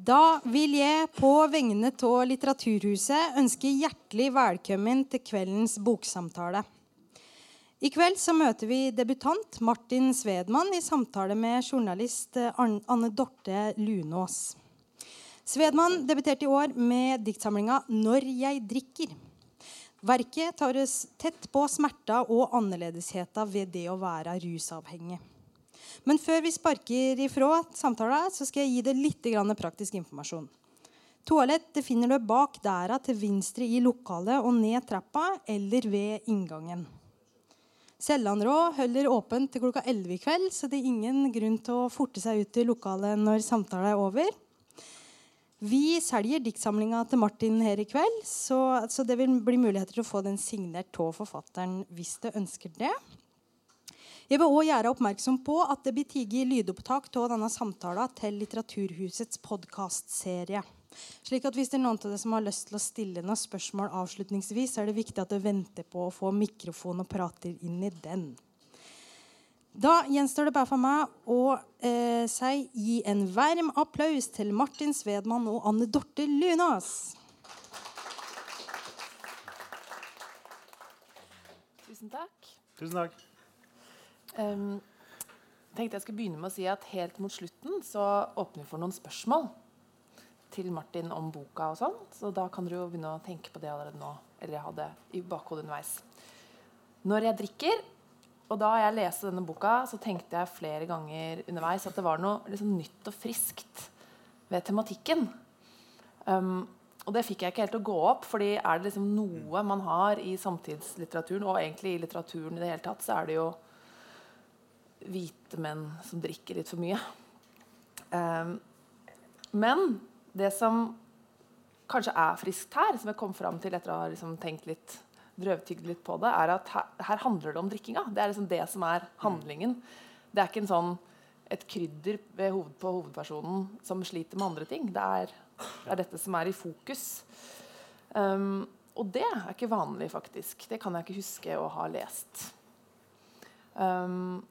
Da vil jeg på vegne av Litteraturhuset ønske hjertelig velkommen til kveldens boksamtale. I kveld så møter vi debutant Martin Svedman i samtale med journalist Anne Dorte Lunås. Svedman debuterte i år med diktsamlinga 'Når jeg drikker'. Verket tar oss tett på smerta og annerledesheta ved det å være rusavhengig. Men før vi sparker ifra samtalen, så skal jeg gi deg litt praktisk informasjon. Toalett finner du bak dæra til venstre i lokalet og ned trappa eller ved inngangen. Sellandrå holder åpent til klokka 11 i kveld, så det er ingen grunn til å forte seg ut i lokalet når samtalen er over. Vi selger diktsamlinga til Martin her i kveld, så, så, det vil bli muligheter til å få den signert av forfatteren hvis du ønsker det. Jeg vil også gjøre oppmerksom på at det blir tatt lydopptak av denne samtalen til Litteraturhusets podkastserie. Slik at hvis det er noen av dere som har lyst til å stille noen spørsmål avslutningsvis, så er det viktig at dere venter på å få mikrofon og prater inn i den. Da gjenstår det bare for meg å eh, si gi en varm applaus til Martin Svedman og Anne Dorte Lunas. Tusen takk. Tusen takk. Um, tenkte jeg skulle begynne med å si at Helt mot slutten så åpner vi for noen spørsmål til Martin om boka. og sånn, Så da kan dere jo begynne å tenke på det allerede nå. Eller ha det i bakhodet underveis. Når jeg drikker og da jeg leste denne boka, så tenkte jeg flere ganger underveis at det var noe liksom nytt og friskt ved tematikken. Um, og det fikk jeg ikke helt til å gå opp, fordi er det liksom noe man har i samtidslitteraturen, og egentlig i litteraturen i det hele tatt, så er det jo hvite menn som drikker litt for mye. Um, men det som kanskje er friskt her, som jeg kom fram til etter å ha liksom tenkt litt drøvtygd litt på det, er at her, her, handler det om drikkinga. Det er liksom det som er handlingen. Det er ikke sånn, et krydder hoved, på hovedpersonen som sliter med andre ting. Det er, det er dette som er i fokus. Um, og det er ikke vanlig, faktisk. Det kan jeg ikke huske å ha lest. Um,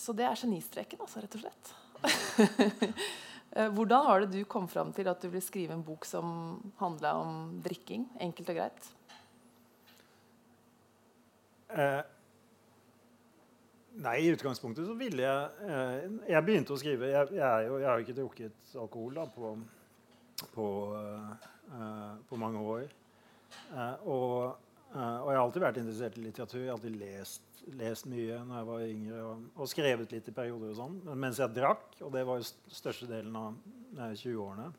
så det er genistreken, altså, rett og slett. Eh, hvordan var det du kom fram til at du ville skrive en bok som handla om drikking? Enkelt og greit. Eh, nei, i utgangspunktet så ville jeg eh, Jeg begynte å skrive Jeg, jeg, jo, jeg har jo ikke drukket alkohol da, på, på, eh, på mange år. Eh, og, eh, og, jeg har alltid vært interessert i litteratur. Jeg har alltid lest, lest mye når jeg var yngre, og, og, skrevet litt i perioder. og sånn. Men mens jeg drakk, og det var jo størstedelen av 20-årene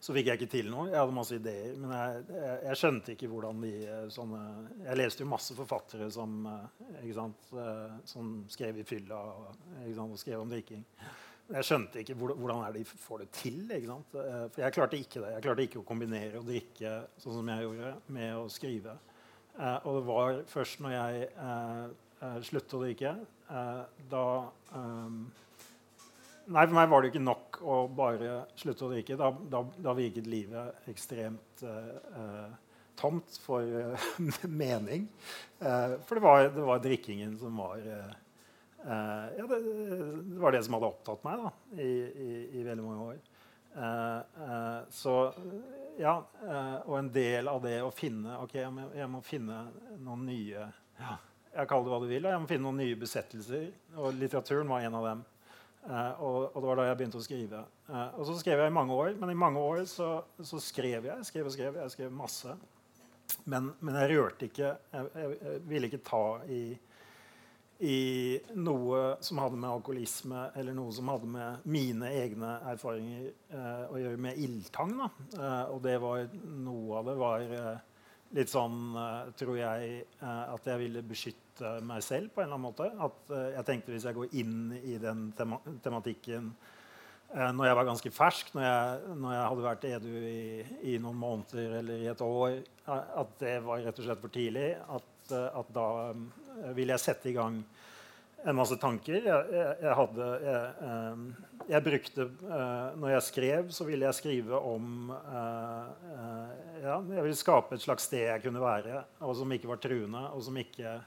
så fikk jeg ikke til noe. Jeg hadde masse ideer, men jeg, jeg, jeg skjønte ikke hvordan de eh, sånne Jeg leste jo masse forfattere som, eh, sant, eh, som skrev i fylla og, sant, og, skrev om drikking. Jeg skjønte ikke hvordan de får det til. For jeg klarte ikke det. Jeg klarte ikke å kombinere å drikke sånn som jeg gjorde, med å skrive. Og det var først når jeg sluttet å drikke, da Nei, For meg var det ikke nok å bare slutte å drikke. Da, da, da virket livet ekstremt uh, tomt for mening. For det var, det var, drikkingen som var ja, det, det, var det som hadde opptatt meg da, i, i, i veldig mange år. så ja, Og en del av det å finne Ok, jeg må, jeg må finne noen nye ja, Jeg kaller det hva du vil. Jeg må finne noen nye besettelser. Og litteraturen var en av dem. Uh, og, og, det var da jeg begynte å skrive. Uh, og så skrev jeg i mange år. Men i mange år så, så skrev jeg. Skrev og skrev. Jeg skrev masse. Men, men jeg rørte ikke jeg, jeg, jeg, ville ikke ta i, i noe som hadde med alkoholisme eller noe som hadde med mine egne erfaringer eh, å gjøre med ildtang. og det var noe av det var litt sånn, tror jeg, at jeg ville beskytte meg selv på en eller annen måte. At jeg tenkte hvis jeg går inn i den tema tematikken når jeg var ganske fersk, når jeg, når jeg hadde vært edru i, i, noen måneder eller i et år, at det var rett og slett for tidlig. At, at da um, ville jeg sette i gang en masse tanker. Jeg, jeg, jeg hadde jeg, jeg, brukte Når jeg skrev, så ville jeg skrive om ja, Jeg ville skape et slags sted jeg kunne være, og som ikke var truende, og som ikke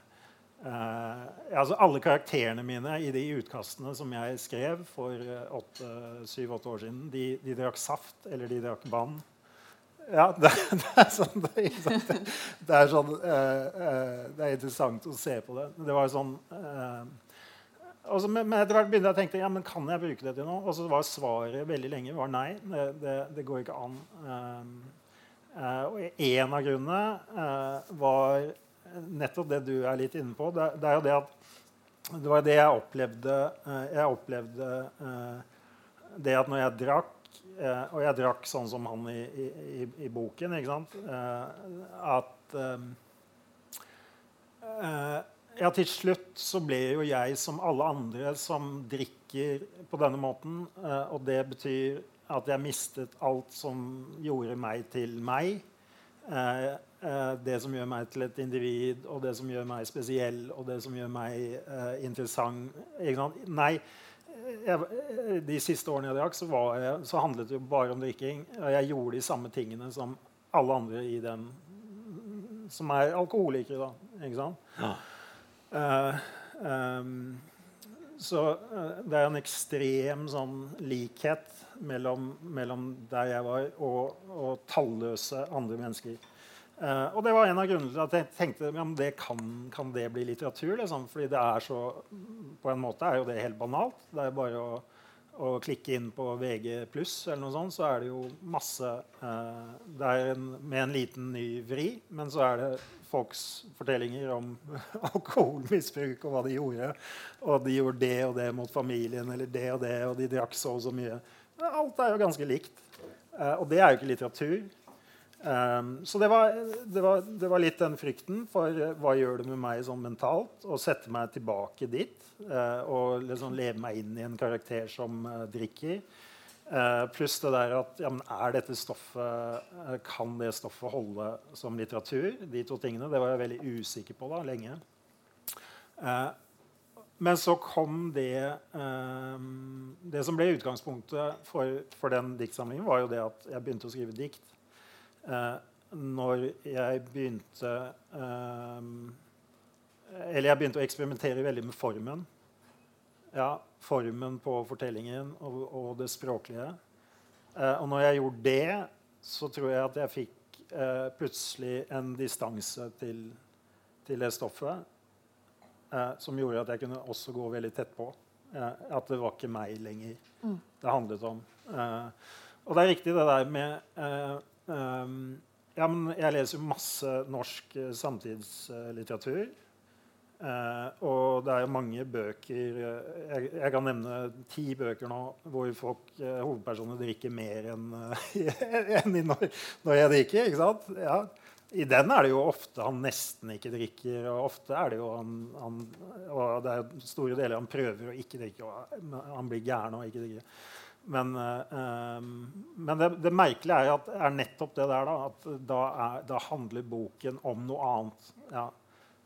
altså alle karakterene mine i de utkastene som jeg skrev for syv-åtte år siden, de, de, drakk saft eller de drakk vann. Ja, det, det, er sånn Det, er, sånn, uh, uh, det er interessant å se på det. Det var sånn også, men, etter hvert begynte jeg å tenke ja, men kan jeg bruke det til noe. Og så var svaret veldig lenge var nei. Det, det, går ikke an. Og en av grunnene var nettopp det du er litt inne på. Det, er jo det at det var det jeg opplevde. Jeg opplevde det at når jeg drakk Og jeg drakk sånn som han i, i, i boken, ikke sant At eh, ja, til slutt så ble jo jeg som alle andre som drikker på denne måten. Eh, og det betyr at jeg mistet alt som gjorde meg til meg. Eh, eh, det som gjør meg til et individ, og det som gjør meg spesiell, og det som gjør meg interessant. Ikke sant? Nei, jeg, de siste årene jeg drakk, så, jeg, så, handlet det jo bare om drikking. Og jeg gjorde de samme tingene som alle andre i den som er alkoholikere. da, ikke sant? Ja. Uh, um, så uh, det er en ekstrem sånn likhet mellom, mellom der jeg var, og, og talløse andre mennesker. Uh, og det var en av grunnene til at jeg tenkte ja, det kan, kan, det bli litteratur. Liksom, fordi det er så På en måte er jo det helt banalt. Det er bare å, å klikke inn på VG pluss eller noe sånt, så er det jo masse Det er en, med en liten ny vri, men så er det folks fortellinger om alkoholmisbruk og hva de gjorde. Og de gjorde det og det mot familien, eller det og det, og de drakk så og så mye. Alt er jo ganske likt. Uh, og det er jo ikke litteratur. Um, så det var, det, var, det var, litt den frykten for uh, hva gjør det med meg sånn mentalt å sette meg tilbake dit uh, og liksom leve meg inn i en karakter som drikker. Uh, pluss det der at ja, er dette stoffet, uh, Kan det stoffet holde som litteratur? De to tingene. Det var jeg veldig usikker på da, lenge. Uh, men så kom det Det som ble utgangspunktet for, for, den diktsamlingen, var jo det at jeg begynte å skrive dikt. Når jeg begynte Eller jeg begynte å eksperimentere veldig med formen. Ja, formen på fortellingen og, og det språklige. Eh, og når jeg gjorde det, så tror jeg at jeg fikk eh, plutselig en distanse til, til det stoffet eh, som gjorde at jeg kunne også gå veldig tett på. Eh, at det var ikke meg lenger mm. det handlet om. Eh, og det er riktig det der med eh, ja, men Jeg leser masse norsk samtidslitteratur. Uh, og det er mange bøker uh, jeg, jeg, kan nevne ti bøker nå hvor folk, uh, hovedpersonene drikker mer enn en når, når, jeg drikker. ikke sant? Ja. I den er det jo ofte han nesten ikke drikker, og ofte er det jo han, han Og det er store deler han prøver å ikke drikke, og han blir gæren og ikke drikker. Men, men det, det, merkelige er, at, er nettopp det der, da, at da, er, da handler boken om noe annet. Ja.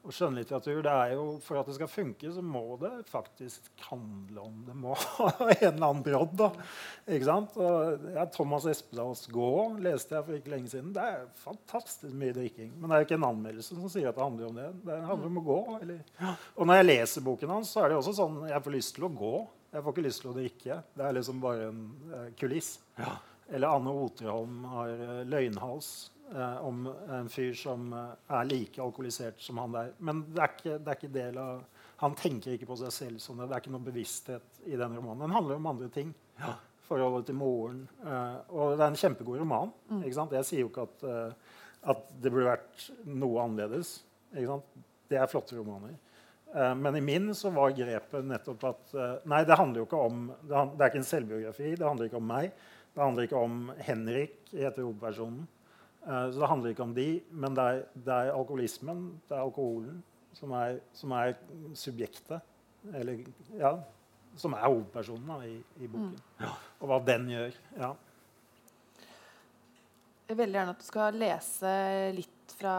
Og skjønnlitteratur det er jo, For at det skal funke, så må det faktisk handle om Det må en eller annen brodd. da, ikke sant? Ja, Thomas Espedals 'Gå' leste jeg for ikke lenge siden. Det er fantastisk mye drikking. Men det er jo ikke en anmeldelse som sier at det handler om det. Det handler om å gå. Eller, og når jeg leser boken hans, så er det også sånn jeg får lyst til å gå. Jeg får ikke lyst til å drikke. Det er liksom bare en uh, kuliss. Ja. Eller Anne Oterholm har uh, 'Løgnhals' eh, om en fyr som eh, er like alkoholisert som han der. Men det er ikke, det er ikke del av han tenker ikke på seg selv som det. Er ikke noe bevissthet i den romanen. Den handler om andre ting. Ja. Forholdet til moren. Uh, og det er en kjempegod roman. Mm. Jeg sier jo ikke at, uh, at, det burde vært noe annerledes. Det er flotte romaner. Uh, men i min så var grepet nettopp at Nei, det handler jo ikke om Det, er ikke en selvbiografi. Det handler ikke om meg. Det handler ikke om Henrik, heter hovedpersonen. Uh, så det handler ikke om de, men det er, det er alkoholismen, det er alkoholen, som er, som er subjektet. Eller ja, som er hovedpersonen da, i, i, boken. Mm. Ja. Og hva den gjør. Ja. Jeg vil veldig gjerne at du skal lese litt fra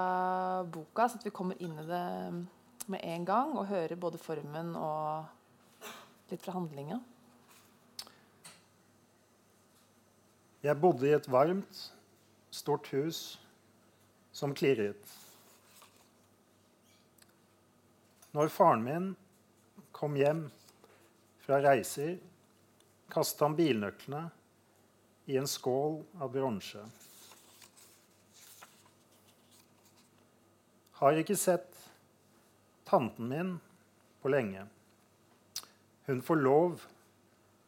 boka, så at vi kommer inn i det med en gang og hører både formen og litt fra handlinga. Jeg bodde i et varmt stort hus som klirret. Når faren min kom hjem fra reiser, kastet han bilnøklene i en skål av bronse. Har ikke sett tanten min på lenge. Hun får lov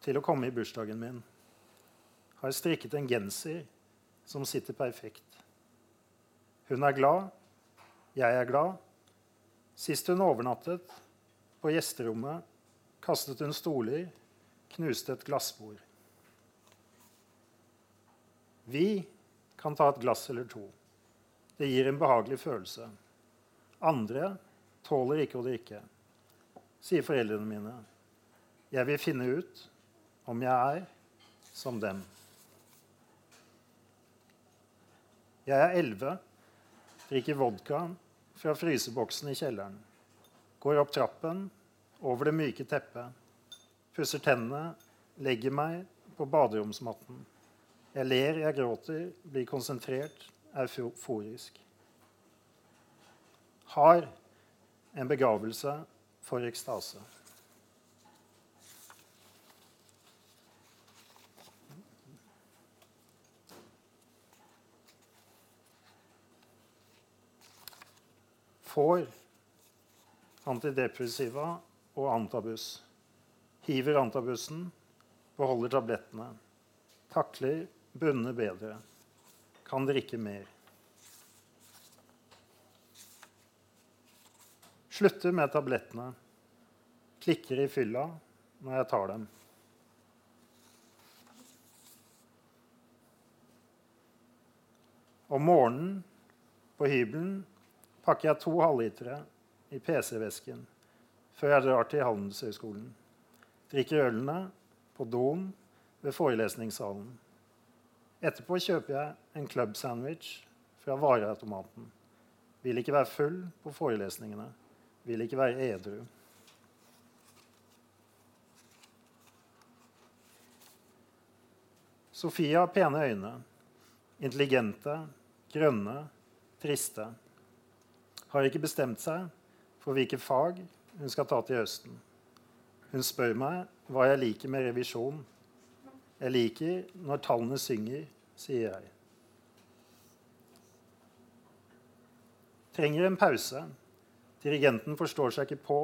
til å komme i bursdagen min. Har strikket en genser som sitter perfekt. Hun er glad, jeg er glad. Sist hun overnattet på gjesterommet, kastet hun stoler, knuste et glassbord. Vi kan ta et glass eller to. Det gir en behagelig følelse. Andre tåler ikke å drikke, sier foreldrene mine. Jeg vil finne ut om jeg er som dem. Jeg er elleve, drikker vodka fra fryseboksen i kjelleren. Går opp trappen, over det myke teppet. Pusser tennene, legger meg på baderomsmatten. Jeg ler, jeg gråter, blir konsentrert, euforisk. Har en begravelse for ekstase. Får antidepressiva og antabus. Hiver antabusen, beholder tablettene. Takler bunne bedre. Kan drikke mer. Slutter med tablettene. Klikker i fylla når jeg tar dem. Om morgenen på hybelen pakker jeg to halvlitere i PC-vesken før jeg drar til Handelshøyskolen. Drikker ølene på doen ved forelesningssalen. Etterpå kjøper jeg en club-sandwich fra vareautomaten. Vil ikke være full på forelesningene. Vil ikke være edru. Sofie har pene øyne. Intelligente, grønne, triste. Har ikke bestemt seg for hvilke fag hun skal ta til høsten. Hun spør meg hva jeg liker med revisjon. Jeg liker når tallene synger, sier jeg. Trenger en pause. Dirigenten forstår seg ikke på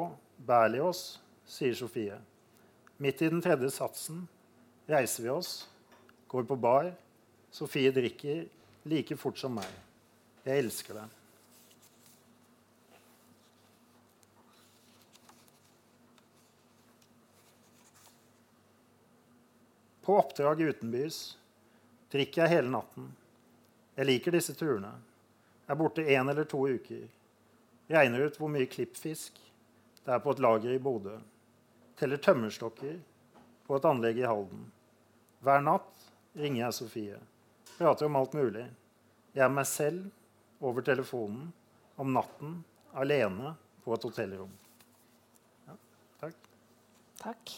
Berlioz, sier Sofie. Midt i den tredje satsen reiser vi oss, går på bar. Sofie drikker like fort som meg. Jeg elsker det. På oppdrag utenbys drikker jeg hele natten. Jeg liker disse turene. Jeg er borte én eller to uker. Regner ut hvor mye klippfisk det er på et lager i Bodø. Teller tømmerstokker på et anlegg i Halden. Hver natt ringer jeg Sofie. Prater om alt mulig. Jeg er meg selv over telefonen om natten alene på et hotellrom. Ja, takk. Takk.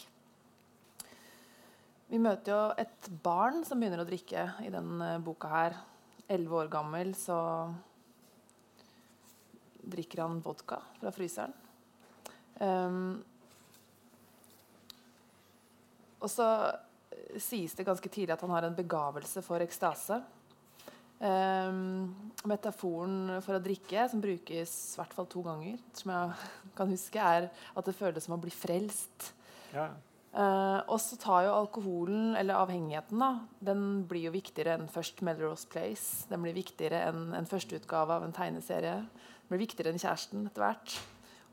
Vi møter jo et barn som begynner å drikke i denne boka her. Elleve år gammel så drikker han vodka fra fryseren. Um, og så sies det ganske tidlig at han har en begavelse for ekstase. Um, metaforen for å drikke, som brukes i hvert fall to ganger, som jeg kan huske, er at det føles som å bli frelst. Ja. Uh, og så tar jo alkoholen, eller avhengigheten, da, den blir jo viktigere enn først Melrose Place. Den blir viktigere enn en førsteutgave av en tegneserie. Blir viktigere enn kjæresten etter hvert.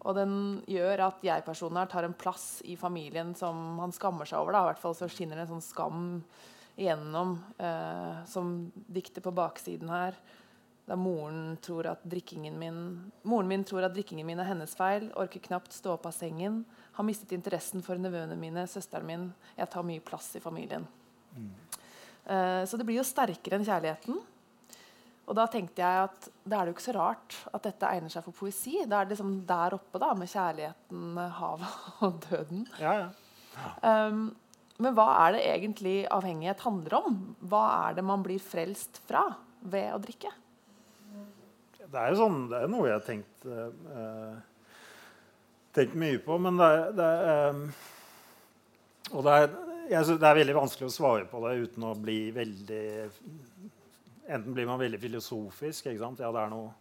Og den gjør at jeg-personen her tar en plass i familien som han skammer seg over. da, I hvert fall så skinner det en sånn skam igjennom, eh, som dikter på baksiden her. Da moren tror at drikkingen min Moren min tror at drikkingen min er hennes feil, orker knapt stå opp av sengen har mistet interessen for nevøene mine, søsteren min. Jeg tar mye plass i familien. Mm. Eh, så det blir jo sterkere enn kjærligheten. Og da tenkte jeg at da er det jo ikke så rart at dette egner seg for poesi. Da er det liksom der oppe da, med kjærligheten, havet og døden. Ja, ja. Um, men hva er det egentlig avhengighet handler om? Hva er det man blir frelst fra ved å drikke? Det er jo sånn, det er noe jeg har tenkt uh, tenkt mye på. Men det, er- det, er, um, og det er, jeg synes det er veldig vanskelig å svare på det uten å bli veldig Enten blir man veldig filosofisk. ikke sant? Ja, det er noe,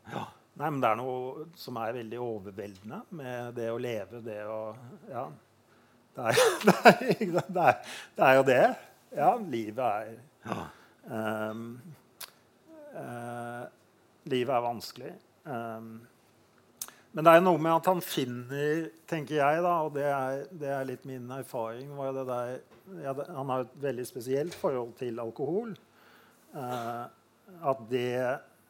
nei, men det er noe som er veldig overveldende med det å leve, det å Ja. Det er, det er, det er, det er jo det. Ja, livet er um, uh, Livet er vanskelig. Um, men det er noe med at han finner, tenker jeg, da, og det er, det er litt min erfaring var det der, ja, Han har et veldig spesielt forhold til alkohol. Eh, at det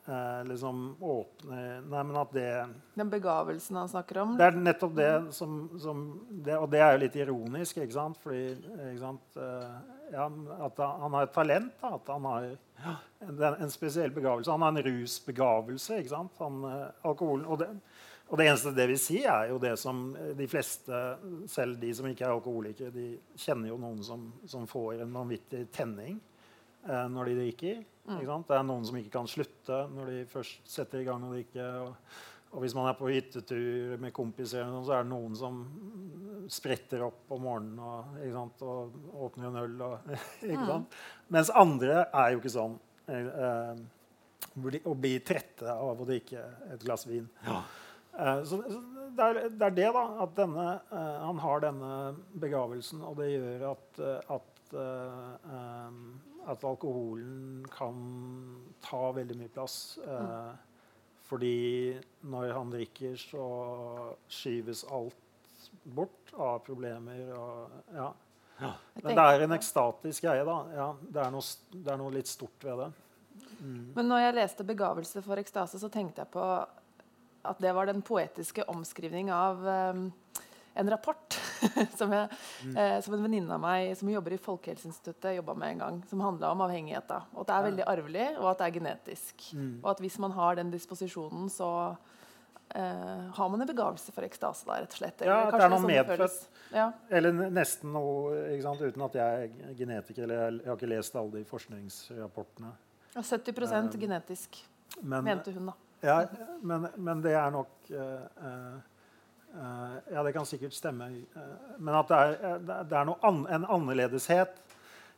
eh, liksom åpner Nei, men at det Den begavelsen han snakker om. Det er nettopp det som, som det, Og det er jo litt ironisk, ikke sant? Fordi ikke sant? eh, ja, at han, har et talent. Da, at han har en, en spesiell begavelse. Han har en rusbegavelse. ikke sant? Han, eh, alkoholen, og det, og det eneste det vil si, er jo det som de fleste, selv de som ikke er alkoholikere, de kjenner jo noen som, som får en vanvittig tenning når de drikker. Ikke sant? Det er noen som ikke kan slutte når de først setter i gang å drikke. Og, og hvis man er på hyttetur med kompiser, eller noe, så er det noen som spretter opp om morgenen og, ikke sant? og åpner en øl. Og, ikke sant? Mens andre er jo ikke sånn. Eh, eh, bli- og blir trette av å drikke et glass vin. Eh, så, det, er, det er det, da. At denne, eh, han har denne begavelsen, og det gjør at, eh, at, Uh, eh, at alkoholen kan ta veldig mye plass. eh, Fordi når han drikker, så skyves alt bort av problemer. Og, ja. Men det er en ekstatisk greie, da. Ja, det, er noe, det er noe litt stort ved det. Men når jeg leste 'Begavelse for ekstase', så tenkte jeg på at det var den poetiske omskrivning av um, en rapport som, jeg, eh, som en venninne av meg som jobber i Folkehelseinstituttet, jobba med en gang. Som handla om avhengighet. da, og At det er veldig arvelig, og at det er genetisk. Og at hvis man har den disposisjonen, så eh, har man en begavelse for ekstase, da, rett og slett. Ja, at det er noe medfødt. Ja. Eller nesten noe, ikke sant? uten at jeg er genetiker. eller jeg, har ikke lest alle de forskningsrapportene. Ja, 70% genetisk, Men, mente hun, da. ja, men, men det er nok eh, eh, eh, Ja, det kan sikkert stemme. eh, men at det er, eh, det er- an, en annerledeshet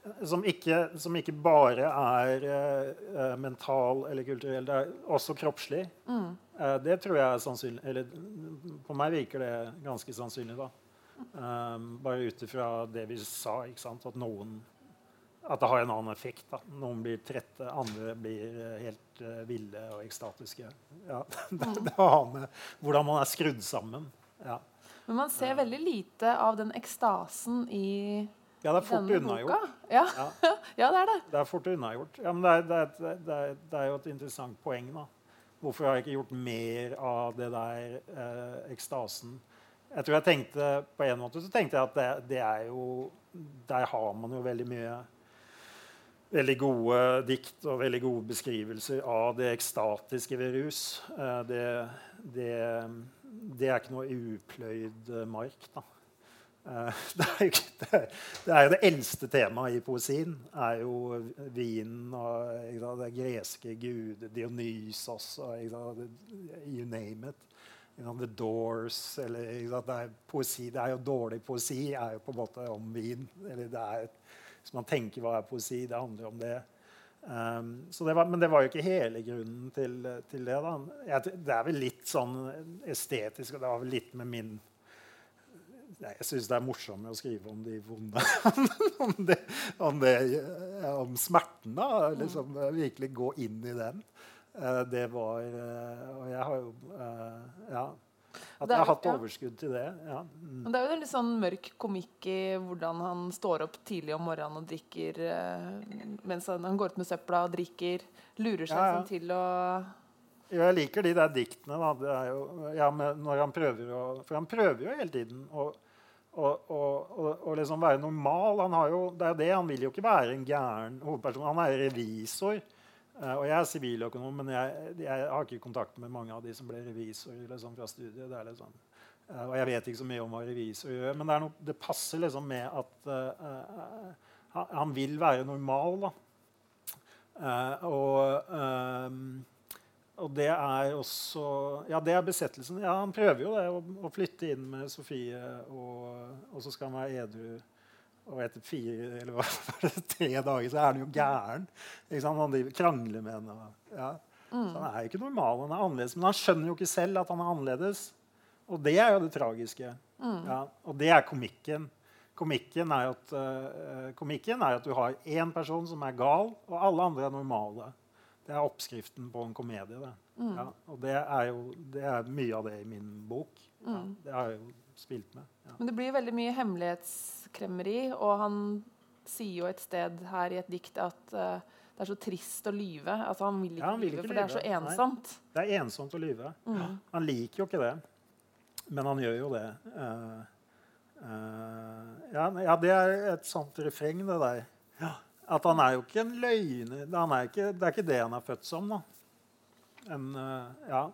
eh, som ikke, som ikke bare er eh, eh, mental eller kulturell. Det er også kroppslig. Eh, det tror jeg er sannsynlig. Eller på meg virker det ganske sannsynlig, da. Um, bare ut ifra det vi sa, ikke sant? at noen at det har en annen effekt. da. Noen blir trette, andre blir eh, helt uh, ville og ekstatiske. Ja, det, det har med hvordan man er skrudd sammen. Ja, Men man ser veldig lite av den ekstasen i ja det er fort unnagjort. Ja. Ja. ja, det er det. Det er fort unnagjort. Ja, men det er, det, er, det, er, det er jo et interessant poeng. da. Hvorfor har jeg ikke gjort mer av det der eh, ekstasen? Jeg tror jeg tenkte På en måte så tenkte jeg at det, det er jo Der har man jo veldig mye Veldig gode dikt og veldig gode beskrivelser av det ekstatiske ved rus. Eh, det, det, er ikke noe upløyd eh, mark, da. Eh, det, er jo det, det er det eldste temaet i poesien. er jo vinen og det greske gud, Dionysos og You name it. The Doors eller det er poesi. Det er jo dårlig poesi er jo på en måte om vin. eller det er Hvis man tenker hva er poesi, det handler om det. Um, så det var, men det var jo ikke hele grunnen til, til det. da. Jeg, det er vel litt sånn estetisk, og det var vel litt med min Nei, jeg syns det er morsommere å skrive om de vonde om, det, om, det, om smerten. da, liksom Virkelig gå inn i den. Eh, det var eh, Og jeg har jo eh, Ja. At jeg har hatt overskudd til det. ja. Mm. Det er jo en litt sånn mørk komikk i hvordan han står opp tidlig om morgenen og drikker eh, mens han, går ut med søpla og drikker. Lurer seg Ja, ja. sånn til å Jo, jeg liker de der diktene. Da. Det er jo, ja, når han prøver å, for han prøver jo hele tiden å, liksom være normal. Han har jo, det er det, han vil jo ikke være en gæren hovedperson. Han er revisor. Eh, og jeg er siviløkonom, men jeg, jeg har ikke kontakt med mange av de som ble revisorer liksom, fra studiet. Liksom, og jeg vet ikke så mye om hva revisor gjør. Men det, noe, det passer liksom med at uh, han, vil være normal. Eh, og ehm, og det er også Ja, det er besettelsen. Ja, han prøver jo det, å, å flytte inn med Sofie, og, og så skal han være edru. Og etter fire eller hva, tre dager så er han jo gæren. Han krangler med henne. Ja. Så han er jo ikke normal, han er annerledes. Men han skjønner jo ikke selv at han er annerledes. Og det er jo det tragiske. Ja, og det er komikken. Komikken er, at, uh, komikken er at du har én person som er gal, og alle andre er normale. Det er oppskriften på en komedie. Det. Ja, og det er jo det er mye av det i min bok. Det er jo spilt med. Ja. Men det blir veldig mye hemmelighetskremmeri, og han sier jo et sted her i et dikt at uh, det er så trist å lyve. Altså, han vil ikke, Ja, han vil lyve, ikke for det er så ensomt. Nei. Det er ensomt å lyve. Han liker jo ikke det, men han gjør jo det. Uh, uh, ja, ja, det er et sånt refreng, det der. At han er jo ikke en løgner. Er ikke, det er ikke det han er født som. da. En, ja.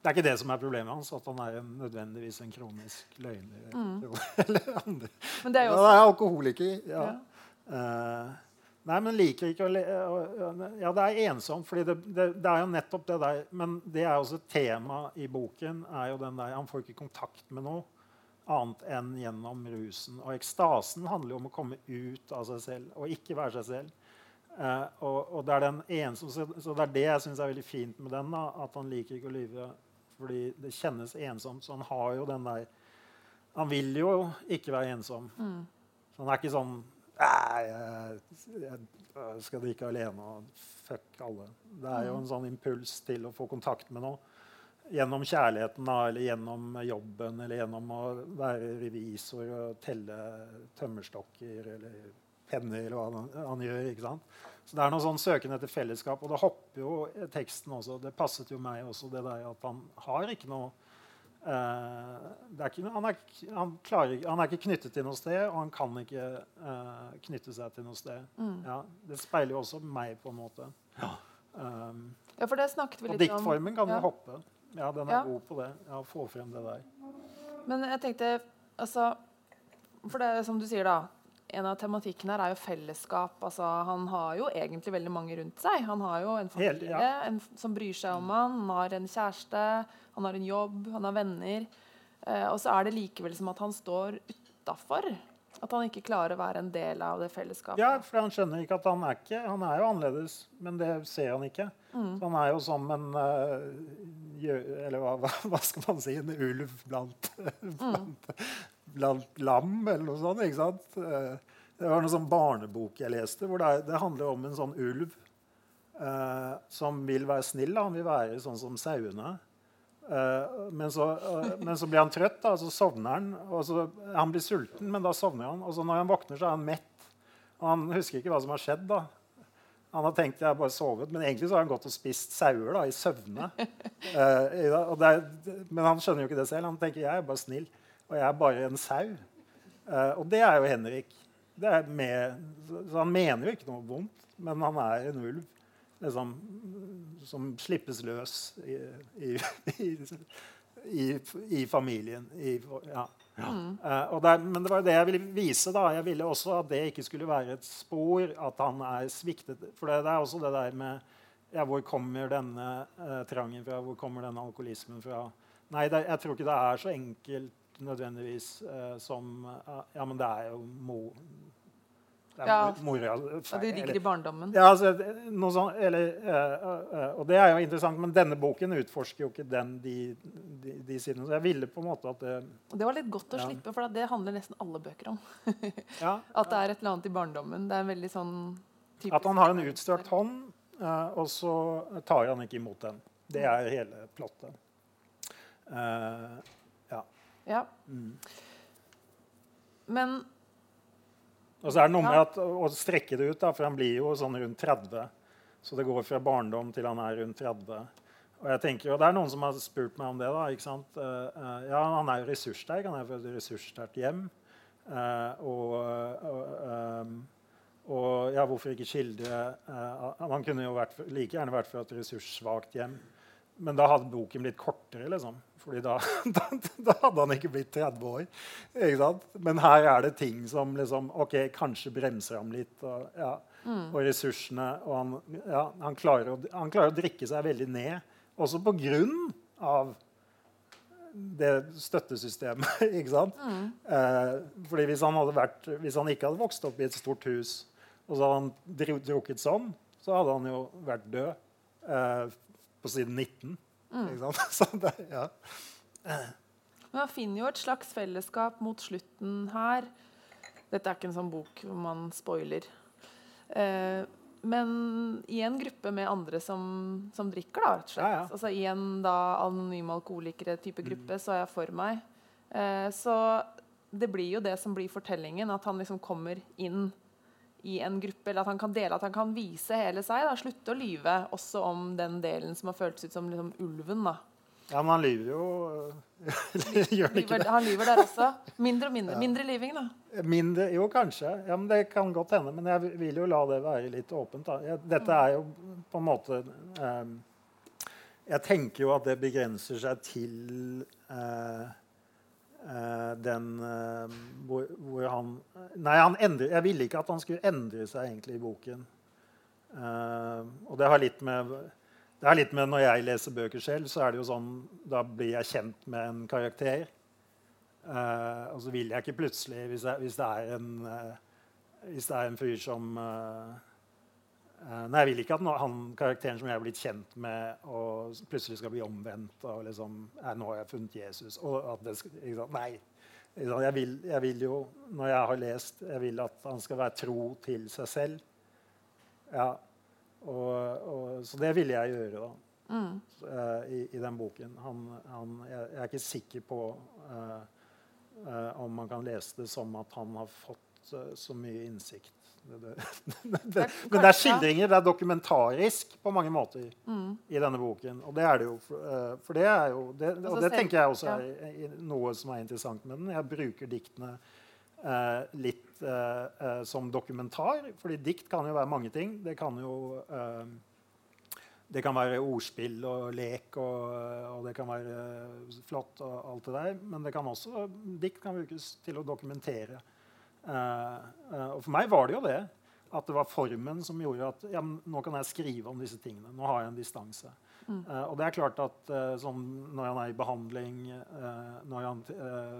Det er ikke det som er problemet hans, at han er en, nødvendigvis en kronisk løgner. Eller andre. Men det er jo også det er alkoholiker. Ja. Ja. Uh, nei, men liker ikke å le Ja, det er ensomt, fordi det, det, det er jo nettopp det der Men det er også tema i boken. er jo den der, Han får ikke kontakt med noe annet enn gjennom rusen. Og ekstasen handler jo om å komme ut av seg selv og ikke være seg selv. Uh, og, og det er den ensom, så, så det er det jeg syns er veldig fint med den. da, At han liker ikke å lyve fordi det kjennes ensomt. Så han har jo den der Han vil jo ikke være ensom. Så han er ikke sånn jeg, jeg skal drikke alene og fuck alle. Det er jo en sånn impuls til å få kontakt med noe. Gjennom kjærligheten eller gjennom jobben eller gjennom å være revisor og telle tømmerstokker eller penner eller hva han, han gjør. ikke sant? Så det er noe sånn søken etter fellesskap. Og det hopper jo teksten også. Det passet jo meg også, det der at han har ikke noe eh, det er ikke, han, er, han, klarer, han er ikke knyttet til noe sted, og han kan ikke eh, knytte seg til noe sted. Ja, det speiler jo også meg, på en måte. Um, Ja, for det snakket vi litt om. Og diktformen kan jo Ja. hoppe. Ja, den er Ja. god på det. Ja, Få frem det der. Men jeg tenkte altså For det er som du sier, da. En av tematikkene her er jo fellesskap. Altså, han har jo egentlig veldig mange rundt seg. Han har jo en familie ja. en, som bryr seg om han. Han har en kjæreste, han har en jobb, han har venner. Eh, og så er det likevel som at han står utafor. At han ikke klarer å være en del av det fellesskapet. Ja, for han skjønner ikke at han er ikke Han er jo annerledes, men det ser han ikke. Mm. Så han er jo som en uh, Eller hva, hva, skal man si? En ulv blant, Mm. blant, blant lam, eller noe sånt. ikke sant? Eh, Det var en sånn barnebok jeg leste, hvor det, det handler om en sånn ulv eh, som vil være snill. Han vil være sånn som sauene. Eh, men, så, eh, men så blir han trøtt, da, så sovner han. Og så, han blir sulten, men da sovner han. Og så når han våkner, så er han mett. Og han husker ikke hva som har skjedd. da. Han har tenkt jeg har bare sovet, men egentlig så har han gått og spist sauer da, i søvne. Eh, og men han skjønner jo ikke det selv. Han tenker jeg er bare snill, og jeg er bare en sau. Eh, og det er jo Henrik. Det er med, så, han mener jo ikke noe vondt, men han er en ulv liksom, som slippes løs i, i, i, i, i familien. I, ja. Eh, og det er, men det var det jeg ville vise. da. Jeg ville også at det ikke skulle være et spor at han er sviktet. For det, det er også det der med ja, Hvor kommer denne eh, trangen fra? Hvor kommer denne alkoholismen fra? Nei, det, jeg tror ikke det er så enkelt nødvendigvis eh, som eh, Ja, men det er jo mo... Det er Ja. mo- mora Og det ligger i barndommen. ja, altså, noe sånt, eller, eh, eh, og det er jo interessant, men denne boken utforsker jo ikke den, de, de, de sidene. Så jeg ville på en måte at det det var litt godt å Ja. slippe, for det handler nesten alle bøker om. ja, At det er et eller annet i barndommen. Det er en veldig sånn typisk At han har en utstrakt hånd, eh, og så tar han ikke imot den. Det er hele plottet. Eh, ja. Mm. Men Og så er det noe med at, å strekke det ut, da, for han blir jo sånn rundt 30. Så det går fra barndom til han er rundt 30. Og jeg tenker, og Det er noen som har spurt meg om det. da, ikke sant? Eh, ja, Han er jo ressurssterk. Han er fra et ressurssterkt hjem. Uh, og, uh, um, og ja, hvorfor ikke skildre Han kunne jo vært, like gjerne vært fra et ressurssvakt hjem. Men da hadde boken blitt kortere, liksom. Fordi da, da, da hadde han ikke blitt 30 år. Men her er det ting som liksom, ok, kanskje bremser ham litt. Og, ja, og ressursene. Og han, ja, han, klarer å, han klarer å drikke seg veldig ned. Også på grunn av det støttesystemet. ikke sant? Eh, fordi hvis han, vært, hvis han ikke hadde vokst opp i et stort hus, og så hadde han drukket sånn, så hadde han jo vært død eh, på siden 19. Ikke sant? Så det, ja. Men man finner jo et slags fellesskap mot slutten her. Dette er ikke en sånn bok hvor man spoiler. Eh, men i en gruppe med andre som, som drikker, da, rett og slett. Ja, ja. Altså I en da anonyme alkoholikere-type gruppe, så er jeg for meg. Eh, så det blir jo det som blir fortellingen, at han liksom kommer inn i en gruppe, eller at han kan dele, at han kan vise hele seg. da, Slutte å lyve også om den delen som har føltes ut som liksom ulven. da. ja, men han lyver jo Gjør han ikke det? han lyver der også. Mindre og mindre. Mindre lyving, da. Mindre, jo, kanskje. Ja, men Det kan godt hende. Men jeg vil jo la det være litt åpent. Da. Dette er jo på en måte eh, Jeg tenker jo at det begrenser seg til eh, den eh, hvor, hvor han Nei, han endrer, jeg ville ikke at han skulle endre seg egentlig i boken. Eh, og det har litt med det har litt med Når jeg leser bøker selv, så er det jo sånn Da blir jeg kjent med en karakter. Uh, og så vil jeg ikke plutselig, hvis, jeg, hvis, det, er en, uh, hvis det er en fyr som eh, eh, Nei, jeg vil ikke at han karakteren som jeg er blitt kjent med, og plutselig skal bli omvendt og liksom eh, Nå har jeg funnet Jesus. Og at det? Nei. Jeg vil, jeg vil jo, når jeg har lest, jeg vil at han skal være tro til seg selv. Ja. Og, og, så det ville jeg gjøre, da Mm. eh, i, i den boken. Han, han, jeg, jeg er ikke sikker på uh, uh, om man kan lese det som at han har fått uh, så mye innsikt. Det, det, men det er skildringer. Det er dokumentarisk på mange måter Mm. i denne boken. Og det er det jo. For, eh, det er jo det, Og det tenker jeg også er noe som er interessant med den. Jeg bruker diktene eh, litt eh, eh, som dokumentar. fordi dikt kan jo være mange ting. Det kan jo eh, det kan være ordspill og lek, og, og det kan være eh, flott og alt det der. Men det kan også, dikt kan brukes til å dokumentere. Eh, eh, og for meg var det jo det. At det var formen som gjorde at ja, nå kan jeg skrive om disse tingene. Nå har jeg en distanse. Eh, og det er klart at uh, sånn, når han er i behandling, uh, når han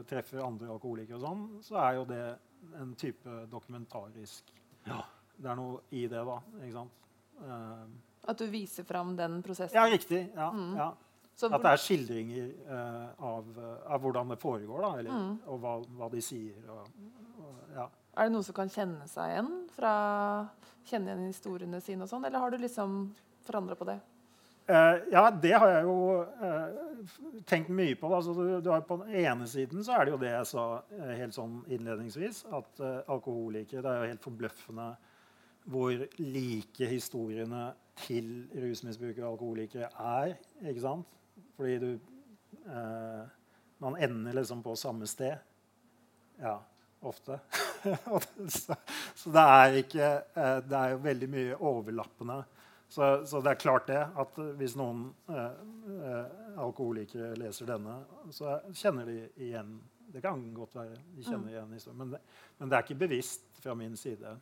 treffer andre alkoholikere, og sånn, så er jo det en type dokumentarisk Det er noe i det, da. ikke sant? Eh, At du viser fram den prosessen. ja, riktig. Ja, Mm. ja. Så At det er skildringer av, av hvordan det foregår, da, eller, Mm. og hva, hva de sier. Og, ja. Er det noen som kan kjenne seg igjen fra Kjenne igjen historiene sine og sånn, eller har du liksom forandra på det? Uh, ja, det har jeg jo uh, tenkt mye på. Altså, du, du har, på den ene siden så er det jo det jeg sa uh, helt sånn innledningsvis, at alkoholikere Det er jo helt forbløffende hvor like historiene til rusmisbrukere og alkoholikere er. ikke sant? Fordi du Man ender liksom på samme sted. Ja, ofte. Så, det er ikke eh, Det er jo veldig mye overlappende. Så, så det er klart det at hvis noen eh, eh, alkoholikere leser denne, så kjenner de igjen Det kan godt være de kjenner igjen historien, men det, men det er ikke bevisst fra min side.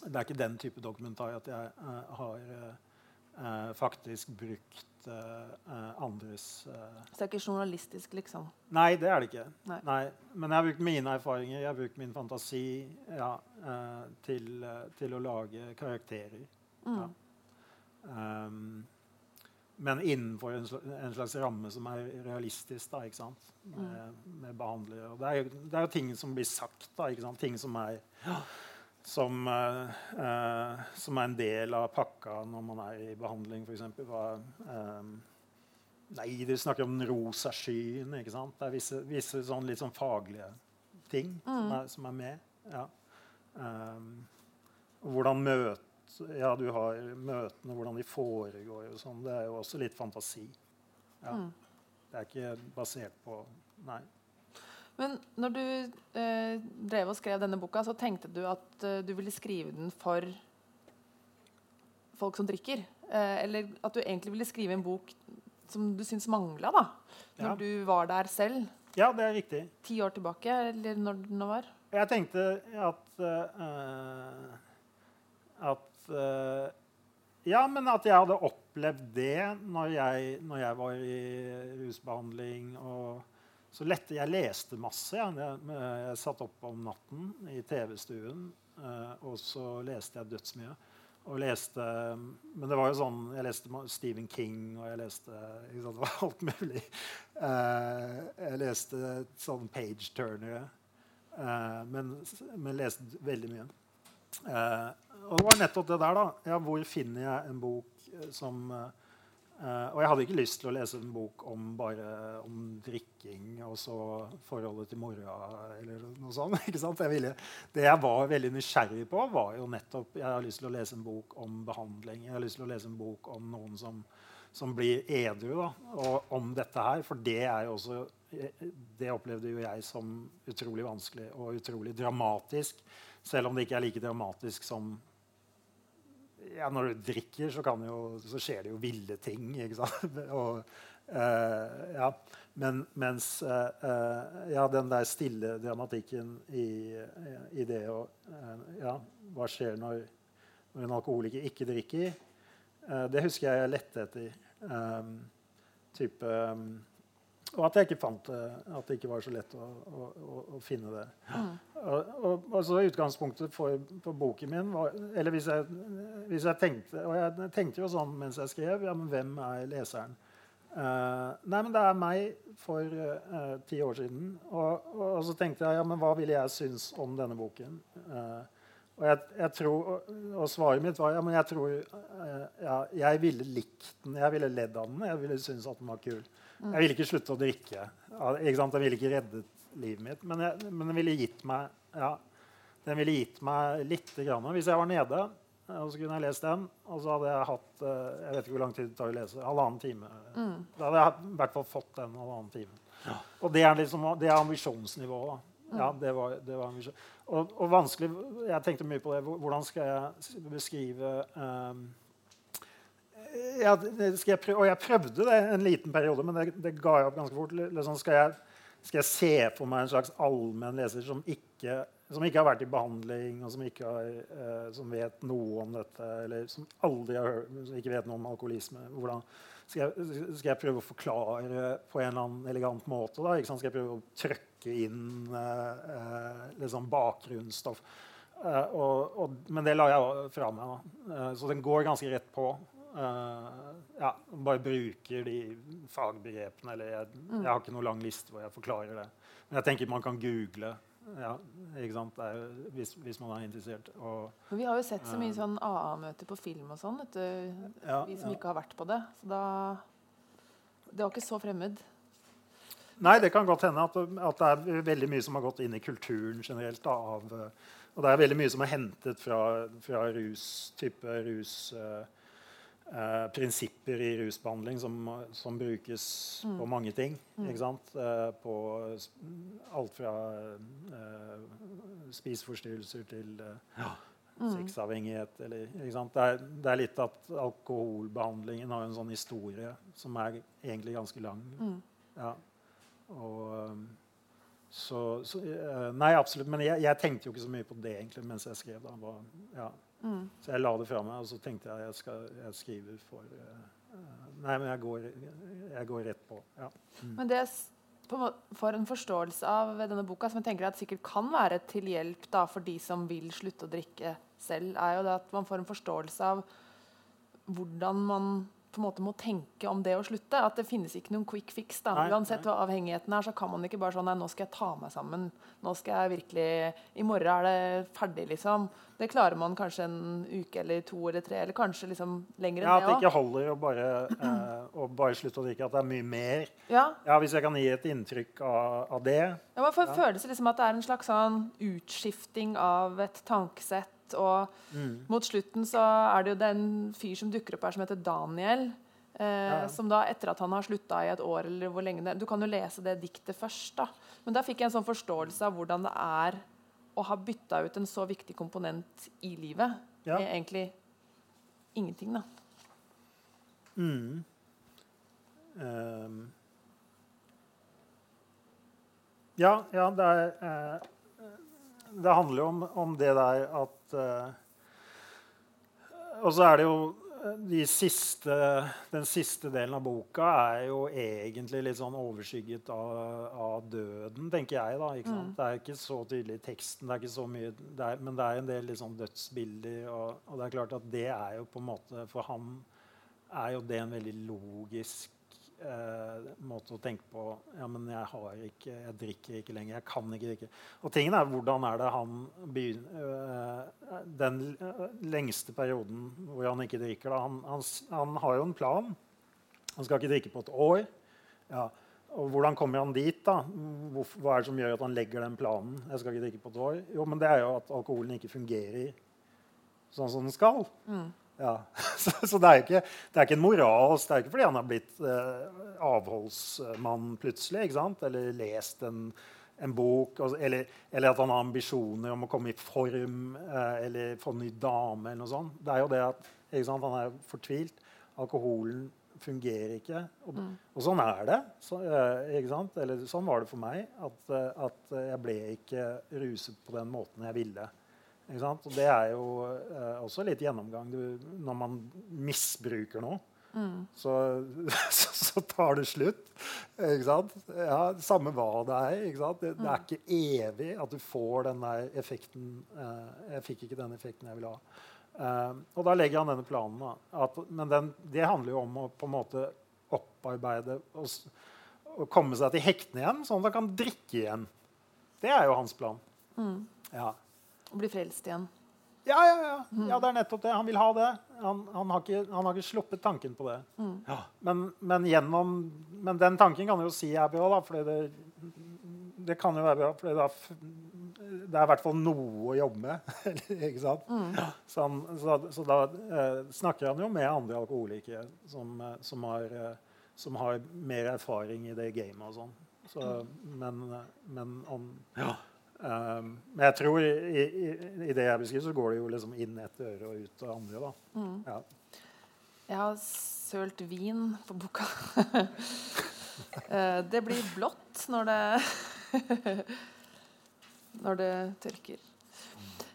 Det er ikke den type dokumentar at jeg eh, har eh, eh, faktisk brukt eh, andres uh... Så det er ikke journalistisk, liksom? Nei, det er det ikke. Nei. Men jeg har brukt mine erfaringer, jeg har brukt min fantasi ja, uh, til, til å lage karakterer. Mm. Ja. Um, men innenfor en, slags, en slags ramme som er realistisk, da, ikke sant? Med, med behandlere. Og det er, jo, ting som blir sagt, da, ikke sant? ting som er som, eh, eh, som er en del av pakka når man er i behandling, f.eks. Um, nei, du snakker om den rosa skyen. ikke sant? Det er visse, visse sånn litt sånn faglige ting som, er, som er med. Ja. Um, hvordan møt, ja, du har møtene, hvordan de foregår. og sånn, Det er jo også litt fantasi. Ja. Mm. Det er ikke basert på Nei. Men når du eh, drev og skrev denne boka, så tenkte du at eh, du ville skrive den for folk som drikker? Eh, eller at du egentlig ville skrive en bok som du syns mangla, da? Når Ja. du var der selv, Ja, det er riktig. ti år tilbake, eller når den var? Jeg tenkte at uh, At uh, ja, men at jeg hadde opplevd det når jeg, når jeg var i rusbehandling. og så lette, Jeg leste masse. Jeg, jeg, jeg satt opp om natten i TV-stuen, uh, og så leste jeg dødsmye. Og leste, men det var jo sånn, jeg leste Stephen King, og jeg leste sant, Det var alt mulig. Uh, jeg leste sånn Page Turner, Uh, men, men leste veldig mye. og det var nettopp det der, da. Ja, hvor finner jeg en bok som Uh, og jeg hadde ikke lyst til å lese en bok om bare om drikking og så forholdet til mora eller noe sånt. ikke sant? Jeg ville, det jeg var veldig nysgjerrig på, var jo nettopp Jeg har lyst til å lese en bok om behandling. Jeg har lyst til å lese en bok om noen som, som blir edru, da, og om dette her. For det er jo også Det opplevde jo jeg som utrolig vanskelig og utrolig dramatisk. Selv om det ikke er like dramatisk som ja, når du drikker, så, jo, så, skjer det jo ville ting. Og, uh, ja. Men, mens uh, ja, den der stille dramatikken i, i det å Ja, hva skjer når, når, en alkoholiker ikke drikker? det husker jeg jeg lette etter. Um, type um, og at jeg ikke fant det, at det ikke var så lett å, å, å finne det. Mm. Og, og, og, så Utgangspunktet for, for, boken min var Eller hvis jeg, hvis jeg, tenkte Og jeg tenkte jo sånn mens jeg skrev ja, men Hvem er leseren? Uh, nei, men det er meg for uh, ti år siden. Og, og, så tenkte jeg ja, men hva ville jeg synes om denne boken? Uh, og, jeg, jeg tror, og, svaret mitt var ja, men jeg tror ja, jeg ville likt den. Jeg ville ledd av den. Jeg ville synes at den var kul. Jeg ville ikke slutte å drikke. Ikke sant? Jeg ville ikke reddet livet mitt. Men, jeg, men den ville gitt meg ja, den ville gitt meg litt. Grann. Hvis jeg var nede, og så kunne jeg lest den, og så hadde jeg hatt eh, jeg vet ikke hvor lang tid det tar å lese, halvannen time. Mm. Da hadde jeg i hvert fall fått den halvannen timen. Ja. Og det er, liksom, det er ambisjonsnivået. Ja, mm. det var, det var ambisjon. Og, og, vanskelig Jeg tenkte mye på det. Hvordan skal jeg beskrive um, ja, jeg prøve, og jeg prøvde det en liten periode, men det, det ga jeg opp ganske fort. Liksom skal, jeg, skal, jeg, se for meg en slags allmenn leser som ikke, som ikke, har vært i behandling, og som, har, eh, som, vet noe om dette, eller som aldri har hørt, som ikke vet noe om alkoholisme hvordan, skal, jeg, skal jeg prøve å forklare på en eller annen elegant måte? Da, Skal jeg prøve å trøkke inn eh, eh liksom bakgrunnsstoff? Uh, og, og, men det la jeg fra meg. Uh, så den går ganske rett på. Uh, ja, bare bruker de fagbegrepene. Eller jeg, mm. jeg, har ikke noen lang liste hvor jeg forklarer det. Men jeg tenker man kan google ja, er, hvis, hvis, man er interessert. Og, vi har jo sett så mye uh, sånn AA-møter på film og sånn, ja, vi som ikke har vært på det. Så da Det var ikke så fremmed. Nei, det kan godt hende at, at, det er veldig mye som har gått inn i kulturen generelt. Da, av, og det er veldig mye som er hentet fra, fra rus, type rus... Uh, eh, prinsipper i rusbehandling som, som brukes mm. på mange ting. Mm. Eh, på alt fra eh, spiseforstyrrelser til eh, ja. Mm. sexavhengighet. Eller, det, er, det, er, litt at alkoholbehandlingen har en sånn historie som er egentlig ganske lang. Mm. Ja. Og, um, så, så, eh, Nei, absolutt. Men jeg, jeg, tenkte jo ikke så mye på det egentlig mens jeg skrev. Da. Var, ja. Mm. Så jeg la det fra meg, og så tenkte jeg at jeg, skal, jeg skriver for uh, Nei, men jeg går, jeg går rett på. Ja. Mm. Men det for en forståelse av denne boka, som jeg tenker at sikkert kan være til hjelp da, for de som vil slutte å drikke selv, er jo det at man får en forståelse av hvordan man på en måte må tenke om det å slutte. At det finnes ikke noen quick fix. da. Nei, Uansett hva avhengigheten er, så kan man ikke bare sånn Nei, nå skal jeg ta meg sammen. Nå skal jeg virkelig I morgen er det ferdig, liksom. Det klarer man kanskje en uke eller to eller tre, eller kanskje liksom lenger enn ja, det òg. At det ikke holder å bare, eh, bare, slutte å drikke. At det er mye mer. Ja. ja hvis jeg kan gi et inntrykk av, av det. Ja, man får ja. følelse liksom at det er en slags sånn utskifting av et tankesett og mm. mot slutten så er det jo den fyr som dukker opp her, som heter Daniel. Eh, ja. Som da, etter at han har slutta i et år eller hvor lenge det Du kan jo lese det diktet først. da. Men da fikk jeg en sånn forståelse av hvordan det er å ha bytta ut en så viktig komponent i livet. Ja. Med egentlig ingenting, da. Mm. Um. Ja, ja, det er eh, Det handler jo om, om det der at uh, Og så er det jo de siste, den siste delen av boka er jo egentlig litt sånn overskygget av, av døden, tenker jeg. da, mm. Det er ikke så tydelig i teksten, det er ikke så mye, det er, men det er en del liksom dødsbilder. Og, og, det er klart at det er jo på en måte For ham er jo det en veldig logisk eh, måte å tenke på Ja, men jeg har ikke, jeg drikker ikke lenger. Jeg kan ikke drikke. Og tingen er hvordan er det han begynner øh, Den lengste perioden hvor han ikke drikker da, han, han, han, har jo en plan. Han skal ikke drikke på et år. Ja. Og hvordan kommer han dit? da? Hva er det som gjør at han legger den planen? Jeg skal ikke drikke på et år. Jo, men Det er jo at alkoholen ikke fungerer sånn som den skal. Mm. Ja. Så, så det, er ikke, det, er ikke, en moralsk Det er ikke fordi han har blitt eh, avholdsmann plutselig. Eller lest en, en bok. Eller, eller, at han har ambisjoner om å komme i form eh, eller få en ny dame. eller noe sånt. Det er jo det at han er fortvilt. Alkoholen fungerer ikke. Og, mm. og sånn er det. Så, eh, eller sånn var det for meg. At, eh, at jeg ble ikke ruset på den måten jeg ville. Og det er jo eh, også litt gjennomgang. Du, når man misbruker noe, mm. så, så, så, tar det slutt. Ikke sant? Ja, samme hva det er. Det, det, er mm. ikke evig at du får den der effekten eh, Jeg fikk ikke den effekten jeg ville ha. Eh, og da legger han denne planen. At, men den, det handler jo om å på en måte opparbeide og, og komme seg til hektene igjen, sånn at han kan drikke igjen. Det er jo hans plan. Mm. Ja. Og bli frelst igjen. Ja, ja, ja. Mm. ja, det er nettopp det. Han vil ha det. Han, han, har, ikke, han har, ikke, sluppet tanken på det. Mm. Ja. Men, men, gjennom, men, den tanken kan jo si er bra, da, fordi det, det kan jo være bra. fordi da, det er i hvert fall noe å jobbe med. ikke sant? Mm. Så, han, så, så, da eh, snakker han jo med andre alkoholikere som, eh, som, har, eh, som, har, mer erfaring i det gamet og sånn. Så, mm. men, men om ja. Um, men jeg tror i, i, i, det jeg beskriver, så går det jo liksom inn et øre og ut det andre. da. Mm. Ja. Jeg har sølt vin på boka. uh, det blir blått når det Når det tørker.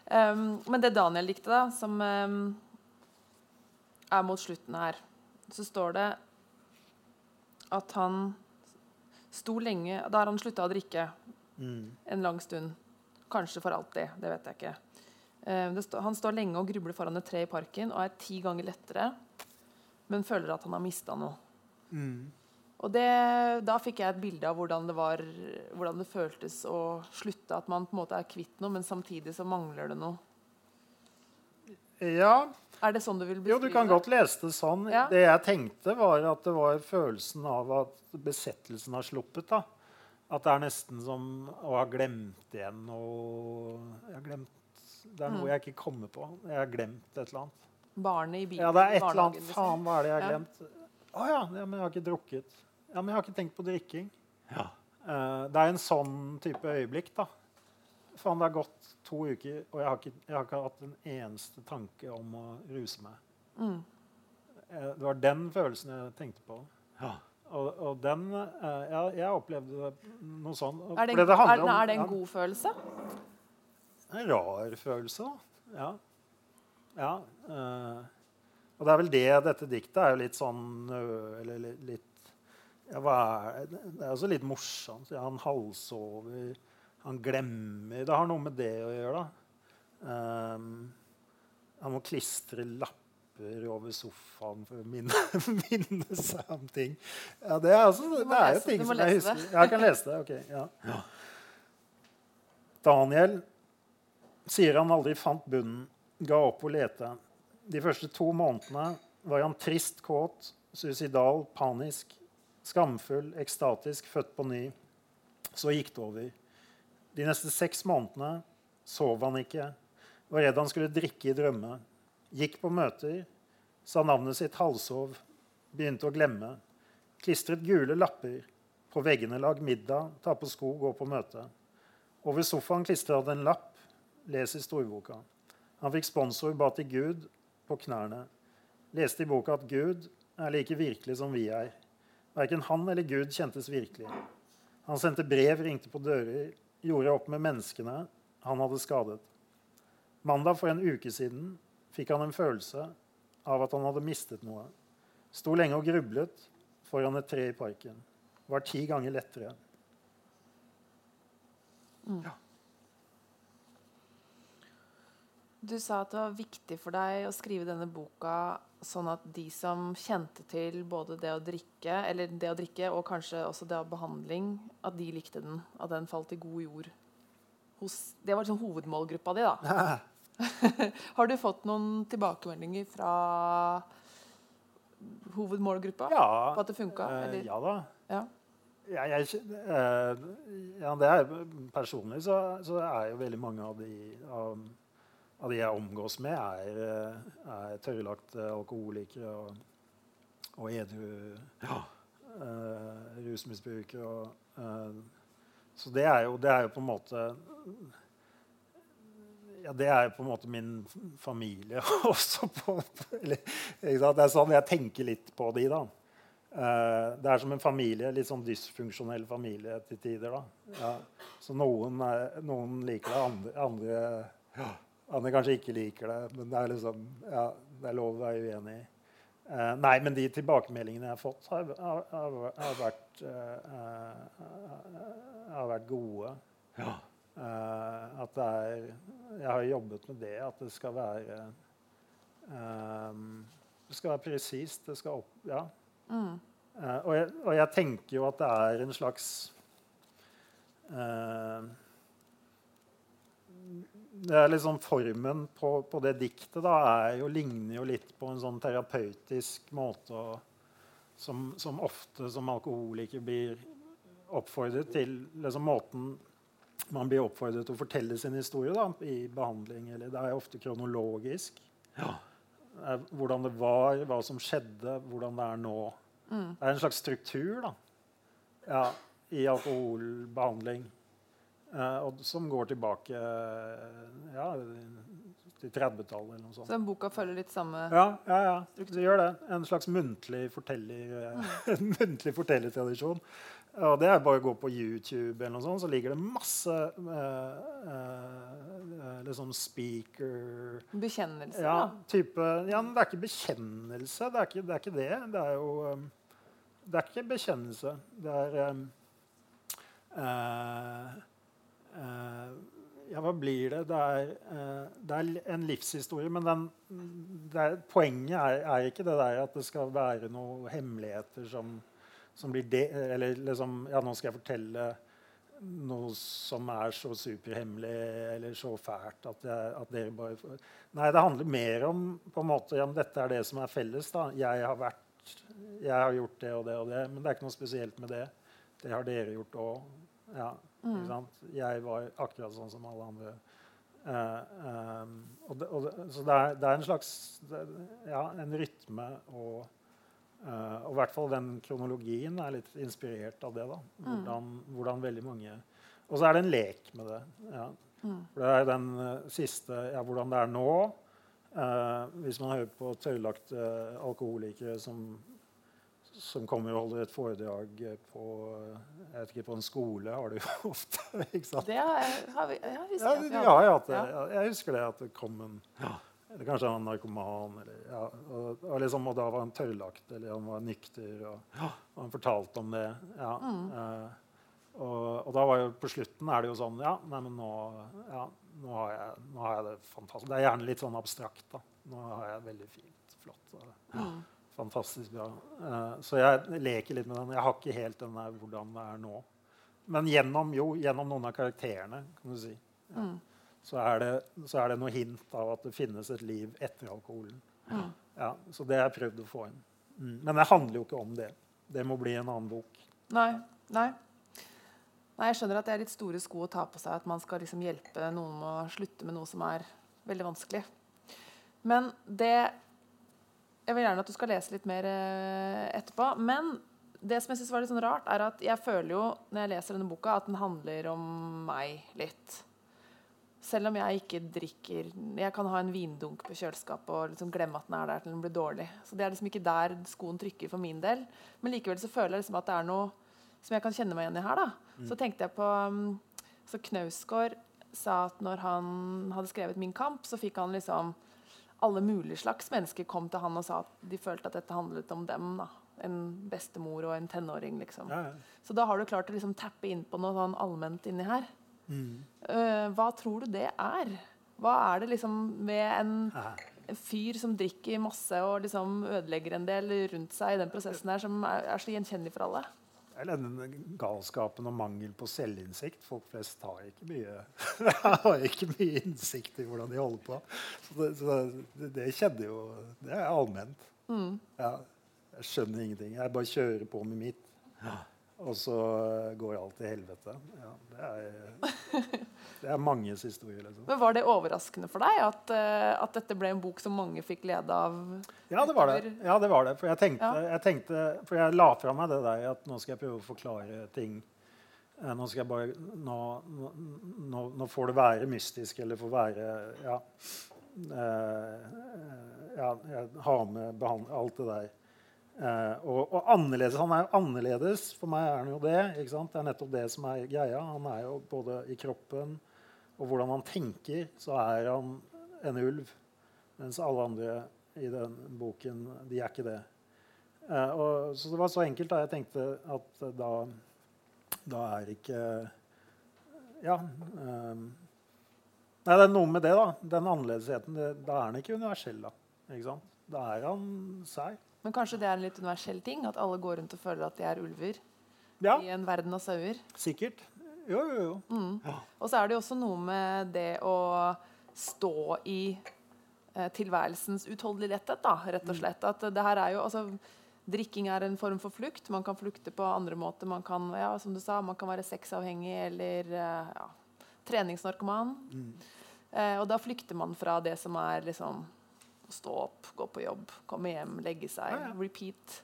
Um, men det Daniel likte, da, som um, er mot slutten her, så står det at han sto lenge Da har han slutta å drikke mm. en lang stund. Kanskje for alltid. Det vet jeg ikke. Uh, stå, han står lenge og grubler foran et tre i parken og er ti ganger lettere, men føler at han har mista noe. Mm. Og det, Da fikk jeg et bilde av hvordan det, var, hvordan det føltes å slutte. At man på en måte er kvitt noe, men samtidig så mangler det noe. Ja. Er det sånn du vil beskrive Jo, du kan godt lese det sånn. Ja. Det jeg tenkte, var at det var følelsen av at besettelsen har sluppet. da. At det er nesten som å ha glemt igjen noe glemt, Det er noe mm. jeg ikke kommer på. Jeg har glemt et eller annet. Barnet i bilen? Ja, det er et eller annet. Faen, hva er det jeg har glemt? Å oh, ja, ja, men jeg har ikke drukket. Ja, men jeg har ikke tenkt på drikking. Ja. Uh, det er en sånn type øyeblikk, da. Faen, det har gått to uker, og jeg har, ikke, jeg har ikke, hatt en eneste tanke om å ruse meg. Mm. Uh, det var den følelsen jeg tenkte på. Ja. Og, og den eh, ja, Jeg opplevde noe sånn. Er det, en, det er, er det en god følelse? En rar følelse. Ja. ja uh, og det er vel det dette diktet er jo litt sånn Eller litt ja, er, Det er også litt morsomt. Ja, han halsover, han glemmer Det har noe med det å gjøre, da. Um, han må klistre lapper lapper over sofaen for å minne, minne seg om ting. Ja, det er, altså, det er jo ting som jeg husker. Det. Jeg kan lese det. ok. Ja. Ja. Daniel sier han aldri fant bunnen, ga opp å lete. De første to månedene var han trist, kåt, suicidal, panisk, skamfull, ekstatisk, født på ny. Så gikk det over. De neste seks månedene sov han ikke, var redd han skulle drikke i drømme gikk på møter, sa navnet sitt halvsov, begynte å glemme, klistret gule lapper, på veggene lag middag, ta på sko, gå på møte. Over sofaen klistret han en lapp, les i storboka. Han fikk sponsor, ba til Gud på knærne. Leste i boka at Gud er like virkelig som vi er. Verken han eller Gud kjentes virkelig. Han sendte brev, ringte på dører, gjorde opp med menneskene han hadde skadet. Mandag for en uke siden fikk han en følelse av at han hadde mistet noe. Sto lenge og grublet foran et tre i parken. Var ti ganger lettere. Du sa at det var viktig for deg å skrive denne boka sånn at de som kjente til både det å drikke, eller det å drikke og kanskje også det å behandling, at de likte den. At den falt i god jord. Hos, det var liksom hovedmålgruppa di, da. Har du fått noen tilbakemeldinger fra hovedmålgruppa Ja, på at det funka? eh, ja da. Ja. Jeg, jeg, eh, ja, det er, personlig så, så er jo veldig mange av de, av, av de jeg omgås med, er, eh, er tørrlagte alkoholikere og, og edru eh, rusmisbrukere. Og, eh, så det er, jo, det er jo på en måte ja, det er på en måte min familie også. På, eller? Det er sånn jeg tenker litt på de, da. Eh, det er som en familie, litt sånn dysfunksjonell familie til tider. da. Ja. Så noen, noen liker det, andre, andre, ja, andre kanskje ikke liker det. Men det er liksom, ja, det er lov å være uenig i. Eh, nei, men de tilbakemeldingene jeg har fått, har, har, har, vært, eh, har vært gode. Eh, at det er Jeg har jobbet med det, at det skal være eh, Det skal være presist. Det skal opp Ja. Mm. Eh, og, jeg, og jeg tenker jo at det er en slags eh, det er liksom Formen på, på det diktet da, er jo, ligner jo litt på en sånn terapeutisk måte å, som, som ofte som alkoholiker blir oppfordret til liksom Måten man blir oppfordret til å fortelle sin historie da, i behandling. Eller det er ofte kronologisk. Ja. Hvordan det var, hva som skjedde, hvordan det er nå. Det er en slags struktur da, ja, i alkoholbehandling eh, og som går tilbake eh, ja, til 30-tallet eller noe Så den boka følger litt samme Ja, ja, ja. Det gjør det. En slags muntlig, forteller, eh, muntlig fortellertradisjon. Og det er bare å gå på YouTube, eller noe sånt, så ligger det masse eh, eh, liksom speaker Bekjennelse, ja, type, ja, men det er ikke bekjennelse. Det er ikke det. Er ikke det. det er jo um, Det er ikke bekjennelse. Det er um, eh, eh, Ja, hva blir det? Det er, eh, det er en livshistorie, men den, er, poenget er, er ikke det der at det skal være noen hemmeligheter som, som blir det Eller liksom Ja, nå skal jeg fortelle noe som er så superhemmelig eller så fælt at, jeg, at dere bare får Nei, det handler mer om på en måte, ja, dette er det som er felles. da. Jeg har vært, jeg har gjort det og det og det, men det er ikke noe spesielt med det. Det har dere gjort òg. Ja, mm. Jeg var akkurat sånn som alle andre. Uh, um, og det, og det, så det er, det er en slags ja, en rytme og Eh, og i hvert fall den kronologien er litt inspirert av det. da. Hvordan, hvordan veldig mange Og så er det en lek med det. Ja. For det er den uh, siste ja, Hvordan det er nå. Uh, hvis man hører på tørrlagte alkoholikere som, som kommer og holder et foredrag på jeg vet ikke, på en skole, har du jo ofte. ikke sant? Det har har vi, jeg husker Ja, vi hadde. har hatt det. Ja. Ja, Jeg husker det at det kom en eller Kanskje han var narkoman, eller, ja, og, og, liksom, og da var han tørrlagt, eller han var nykter. Og, og han fortalte om det. Ja, eh, og, og da var jo på slutten er det jo sånn Ja, nei, men nå, ja, nå, har, jeg, nå har jeg det fantastisk. Det er gjerne litt sånn abstrakt. da. Nå har jeg det veldig fint. Flott. og, Fantastisk bra. Eh, så jeg leker litt med den. Jeg har ikke helt den der hvordan det er nå. Men gjennom, jo, gjennom noen av karakterene, kan du si. Ja. Så, er det, så er det noe hint av at det finnes et liv etter alkoholen. Ja, så det har jeg prøvd å få inn. Mm. Men det handler jo ikke om det. Det må bli en annen bok. Nei. Nei. Nei, jeg skjønner at det er litt store sko å ta på seg at man skal liksom hjelpe noen med å slutte med noe som er veldig vanskelig. Men det Jeg vil gjerne at du skal lese litt mer eh, etterpå. Men det som jeg synes var litt sånn rart, er at jeg føler jo når jeg leser denne boka, at den handler om meg litt. Selv om jeg ikke drikker Jeg kan ha en vindunk på kjøleskapet og liksom glemme at den er der til den blir dårlig. Så det er liksom ikke der skoen trykker for min del. Men likevel så føler jeg liksom at det er noe som jeg kan kjenne meg igjen i her. da. Så tenkte jeg på um, Så Knausgård sa at når han hadde skrevet 'Min kamp', så fikk han liksom alle mulige slags mennesker kom til han og sa at de følte at dette handlet om dem. da. En bestemor og en tenåring. liksom. Ja, ja. Så da har du klart å liksom tappe inn på noe sånn allment inni her. Mm. Eh, hva tror du det er? Hva er det liksom med en, fyr som drikker masse og liksom ødelegger en del rundt seg i den prosessen her, som er, er så gjenkjennelig for alle? Eller den galskapen og mangel på selvinnsikt. Folk flest har ikke mye, har ikke mye innsikt i hvordan de holder på. Så det, så det, det kjenner jo Det er allment. Mm. Ja, jeg skjønner ingenting. Jeg bare kjører på med mitt. Og så går alt til helvete. Ja, det, er, det er manges historie, liksom. Men Var det overraskende for deg at, eh, at dette ble en bok som mange fikk glede av? Ja, det var det. Ja, det, var det. For, jeg tenkte, Ja. jeg tenkte, for jeg la fra meg det der at nå skal jeg prøve å forklare ting. Eh, Nå, skal jeg bare, nå, nå, nå, nå får det være mystisk, eller får være Ja. Eh, ja jeg har med alt det der. Eh, og, og annerledes. Han er jo annerledes. For meg er han jo det. Det er nettopp det som er greia. Han er jo både i kroppen og hvordan han tenker, så er han en ulv. Mens alle andre i den boken, de er ikke det. Eh, og, så det var så enkelt da jeg tenkte at eh, da, da er ikke Ja. eh, nei, det er noe med det, da. Den annerledesheten. Det, da er han ikke universell, da. Ikke? Da er han sær. Men kanskje det er en litt universell ting? At alle går rundt og føler at de er ulver Ja, i en verden av sauer? sikkert. Jo, jo, jo. Mm. Ja. Og så er det jo også noe med det å stå i eh, tilværelsens utholdelige letthet, da, rett og slett. At det her er jo, altså, Drikking er en form for flukt. Man kan flukte på andre måter. Man kan ja, som du sa, man kan være sexavhengig eller eh, ja, treningsnarkoman. Eh, og da flykter man fra det som er liksom å stå opp, gå på jobb, komme hjem, legge seg, Ja, ja. repeat.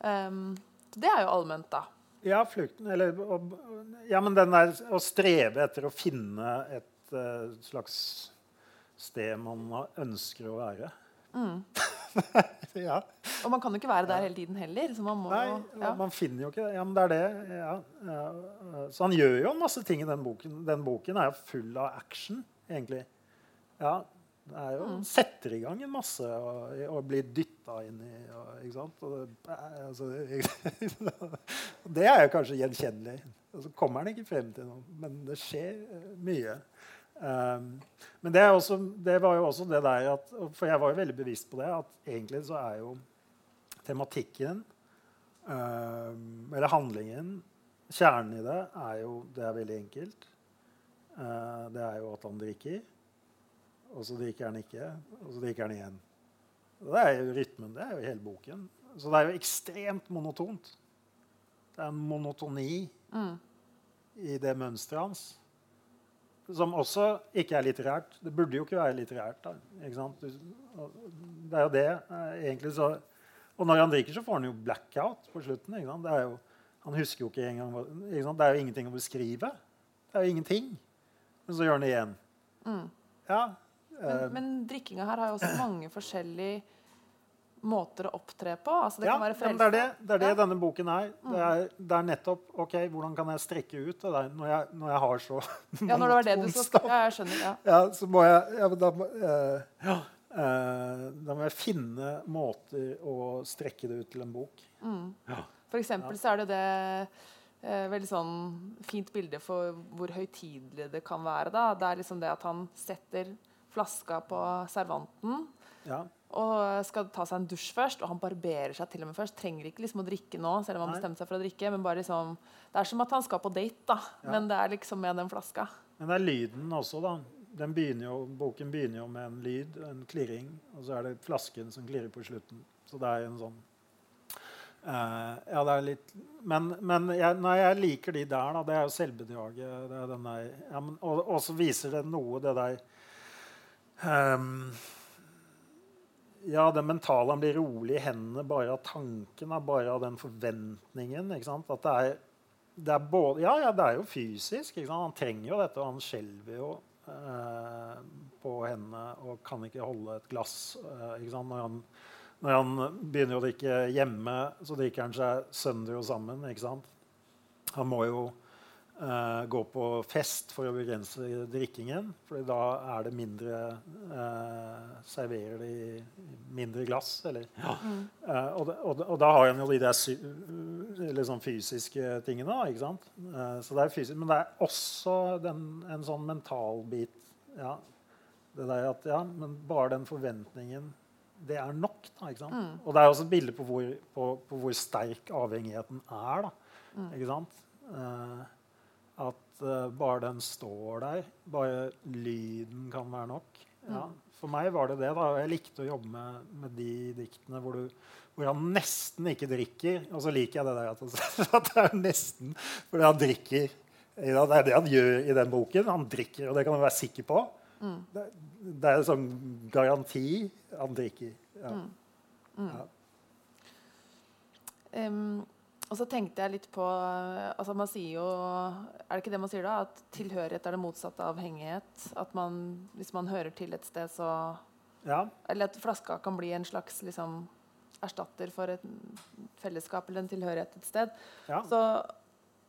Um, det er jo allment, da. Ja, flukten Eller og, Ja, men den der å streve etter å finne et uh, slags sted man ønsker å være. Mm. ja. Og man kan jo ikke være der hele tiden heller. Så man må Nei, ja. man finner jo ikke det. Ja, men det er det. Ja, ja. Så han gjør jo en masse ting i den boken. Den boken er jo full av action, egentlig. Ja, det er jo, setter i gang en masse og, og blir dytta inn i og, Ikke sant? Det, altså, det er jo kanskje gjenkjennelig. Og så kommer han ikke frem til noe, men det skjer eh, mye. Um, men det, også, det var jo også det der at For jeg var jo veldig bevisst på det, at egentlig så er jo tematikken um, Eller handlingen Kjernen i det er jo Det er veldig enkelt. Uh, det er jo at han drikker. Og så drikker han ikke, og så drikker han igjen. Det er jo rytmen. Det er jo hele boken. Så det er jo ekstremt monotont. Det er en monotoni Mm. i det mønsteret hans. Som også ikke er litterært. Det burde jo ikke være litterært. Da? Det er jo det. eh, egentlig så Og når han drikker, så får han jo blackout på slutten. Er jo, han husker jo ikke engang ikke? Det er jo ingenting å beskrive. Det er jo ingenting. Men så gjør han det igjen. Mm. Ja. Men, eh, men drikkinga her har jo også mange forskjellige måter å opptre på. Altså, det ja, kan være ja, men det er det, det, er det Ja. denne boken er. Det er, det er nettopp OK, hvordan kan jeg strekke ut det der når jeg, når jeg har så Ja, når det var det du så? Ja, jeg skjønner. Ja. Ja, så må jeg ja, men da, må- eh, ja, eh, da må jeg finne måter å strekke det ut til en bok. Mm. Ja. For eksempel så er det det eh, veldig sånn fint bilde for hvor høytidelig det kan være. da. Det er liksom det at han setter flaska på servanten Ja. og skal ta seg en dusj først. Og han barberer seg til og med først. Trenger ikke liksom å drikke nå, selv om han bestemte seg for å drikke. men bare liksom, Det er som at han skal på date, da. Ja. Men det er liksom med den flaska. Men det er lyden også, da. Den begynner jo, boken begynner jo med en lyd, en klirring, og så er det flasken som klirrer på slutten. Så det er en sånn Uh, Ja, det er litt Men, men jeg, nei, jeg liker de der, da. Det er jo selvbedraget. Det er den der, ja, men, og, og så viser det noe, det der ehm, Ja, det mentale. Han blir rolig i hendene bare av tanken, bare av den forventningen. At det er det er både, ja, ja, det er jo fysisk. Han trenger jo dette, og han skjelver jo eh, på hendene og kan ikke holde et glass. Eh? Når, han, når han begynner å drikke hjemme, så drikker han seg sønder og sammen. Han må jo Uh, gå på fest for å begrense drikkingen. For da er det mindre uh, Serverer de mindre glass, eller ja. uh, og, og, og, da har en jo de der sy liksom fysiske tingene. ikke sant? så det er fysisk, men det er også den, en sånn mental bit. Ja, det der at, ja, men bare den forventningen det er nok. Da, ikke sant? Mm. Og det er også et bilde på hvor, på, på hvor sterk avhengigheten er. Da, mm. ikke sant? Uh, uh, bare den står der, bare lyden kan være nok. Ja, mm. For meg var det det. da, Jeg likte å jobbe med, med de diktene hvor, du, hvor, han nesten ikke drikker. Og så liker jeg det der at, at det er nesten fordi han drikker. Ja, det er det han gjør i den boken. Han drikker, og det kan du være sikker på. Mm. Det, det, er en sånn garanti han drikker. Ja. Mm. Mm. Ja. Um, og så tenkte jeg litt på altså Man sier jo Er det ikke det man sier da? At tilhørighet er det motsatte av avhengighet. At man, hvis man hører til et sted, så ja. Eller at flaska kan bli en slags liksom, erstatter for et fellesskap eller en tilhørighet et sted. Ja. Så,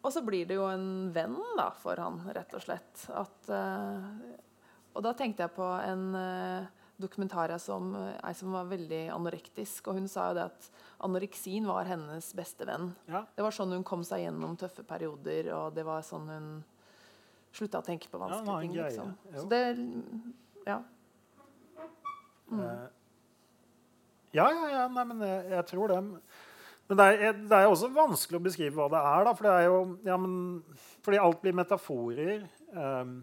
og så blir det jo en venn da, for han, rett og slett. At, uh, og da tenkte jeg på en uh, dokumentar jeg som ei som var veldig anorektisk. Og hun sa jo det at anoreksin var hennes beste venn. Ja. Det var sånn hun kom seg gjennom tøffe perioder, og det var sånn hun slutta å tenke på vanskelige ja, ting. Liksom. Så det Ja. Mm. Uh, ja, ja, ja. Nei, men jeg, jeg tror det. Men det er, det er, også vanskelig å beskrive hva det er. Da, for det er jo, ja, men, fordi alt blir metaforer. Um,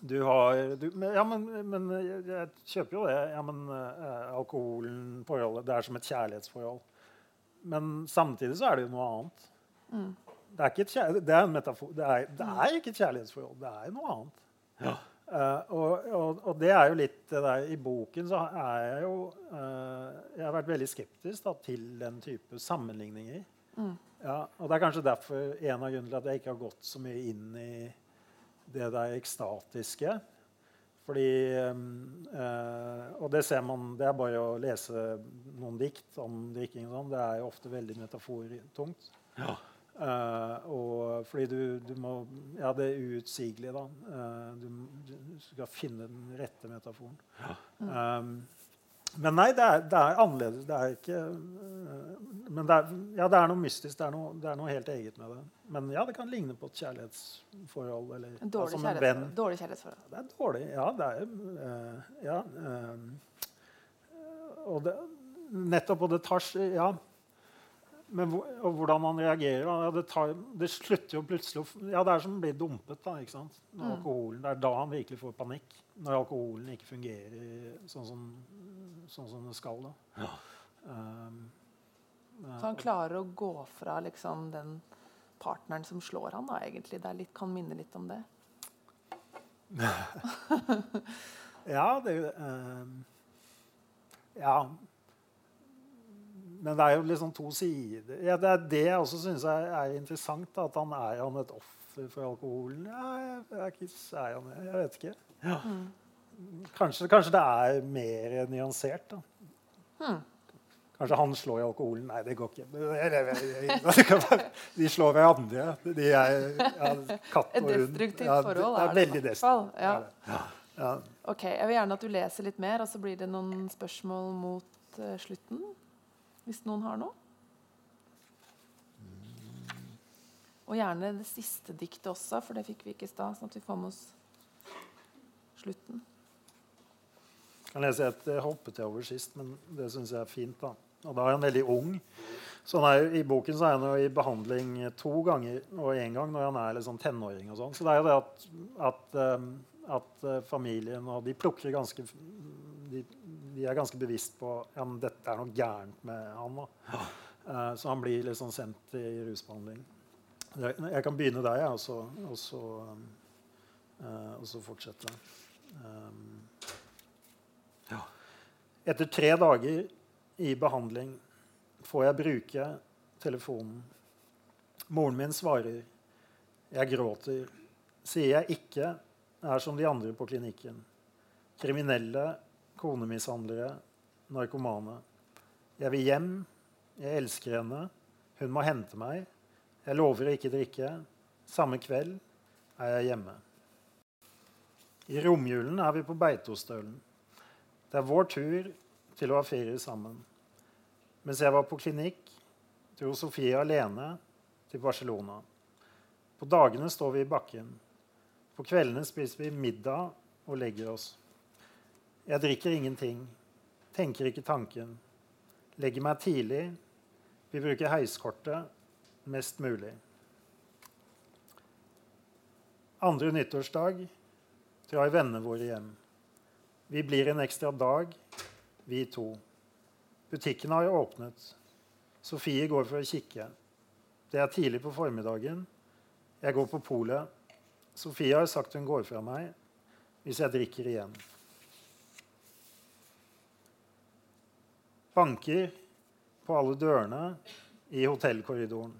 du har du, Ja, men, men, jeg kjøper jo det. Ja, men eh, alkoholen, forholdet, det er som et kjærlighetsforhold. Men samtidig så er det jo noe annet. Mm. Det, er ikke det, er en metafor. Det er, det er, ikke et kjærlighetsforhold. Det er noe annet. Ja. Uh, og, og, og, det er jo litt det der I boken så er jeg jo uh, Jeg har vært veldig skeptisk da, til den type sammenligninger. Mm. Ja, og det er kanskje derfor en av grunnene til at jeg ikke har gått så mye inn i det der ekstatiske. Fordi eh, Og det ser man Det er bare å lese noen dikt om drikking. Sånn. Det er jo ofte veldig metafortungt. Ja. Eh, og fordi du, du, må Ja, det er uutsigelig, da. Eh, du, du, skal finne den rette metaforen. Ja. Um, men nei, det er, det er, annerledes. Det er ikke uh, Men det er, ja, det er noe mystisk. Det er noe, det er noe, helt eget med det. Men ja, det kan ligne på et kjærlighetsforhold. Eller, en dårlig, ja, kjærlighetsforhold. dårlig kjærlighetsforhold. Det er dårlig. Ja, det er uh, Ja. uh, og det, nettopp, og det tar Ja. Men og hvordan man reagerer ja, det, tar, det, slutter jo plutselig Ja, det er som å bli dumpet. da, ikke sant? Når mm. alkoholen, Det er da han virkelig får panikk. Når alkoholen ikke fungerer sånn som sånn som det skal. da. Ja. Um, så han klarer å gå fra liksom, den partneren som slår han, da, egentlig? Det litt, kan minne litt om det? ja, det um, Ja. Men det er jo liksom to sider. Ja, det er det jeg også syns er, er, interessant. Da, at han er han et offer for alkoholen? Ja, jeg, jeg, er han det? Jeg vet ikke. Ja. Mm. Kanskje, kanskje, det er mer nyansert. da. Mm. Kanskje han slår i alkoholen. Nei, det går ikke. De slår hverandre. De er ja, katt og hund. Et destruktivt forhold ja, det er veldig destruktivt. Ja. Ja. Ok, Jeg vil gjerne at du leser litt mer, og så blir det noen spørsmål mot uh, slutten. Hvis noen har noe. Og gjerne det siste diktet også, for det fikk vi ikke i stad. Sånn at vi får med oss slutten kan lese et jeg hoppet jeg over sist, men det syns jeg er fint. da. Og da er han veldig ung. Så er, I boken så er han jo i behandling to ganger, og én gang når han er liksom tenåring. og sånn. Så det er jo det at, at, um, at uh, familien og de plukker ganske de, de, er ganske bevisst på ja, men dette er noe gærent med han. da. Uh, så han blir liksom sendt i rusbehandling. Jeg, kan begynne der, jeg, og så, og så, uh, og så fortsette. Um, etter tre dager i behandling får jeg bruke telefonen. Moren min svarer. Jeg gråter. Sier jeg ikke er som de andre på klinikken. Kriminelle, konemishandlere, narkomane. Jeg vil hjem. Jeg elsker henne. Hun må hente meg. Jeg lover å ikke drikke. Samme kveld er jeg hjemme. I romjulen er vi på Beitostølen. Det er vår tur til å ha ferie sammen. Mens jeg var på klinikk, dro Sofie alene til Barcelona. På dagene står vi i bakken. På kveldene spiser vi middag og legger oss. Jeg drikker ingenting, tenker ikke tanken. Legger meg tidlig. Vi bruker heiskortet mest mulig. Andre nyttårsdag drar vennene våre hjem. Vi blir en ekstra dag, vi to. Butikken har åpnet. Sofie går for å kikke. Det er tidlig på formiddagen. Jeg går på polet. Sofie har sagt hun går fra meg hvis jeg drikker igjen. Banker på alle dørene i hotellkorridoren.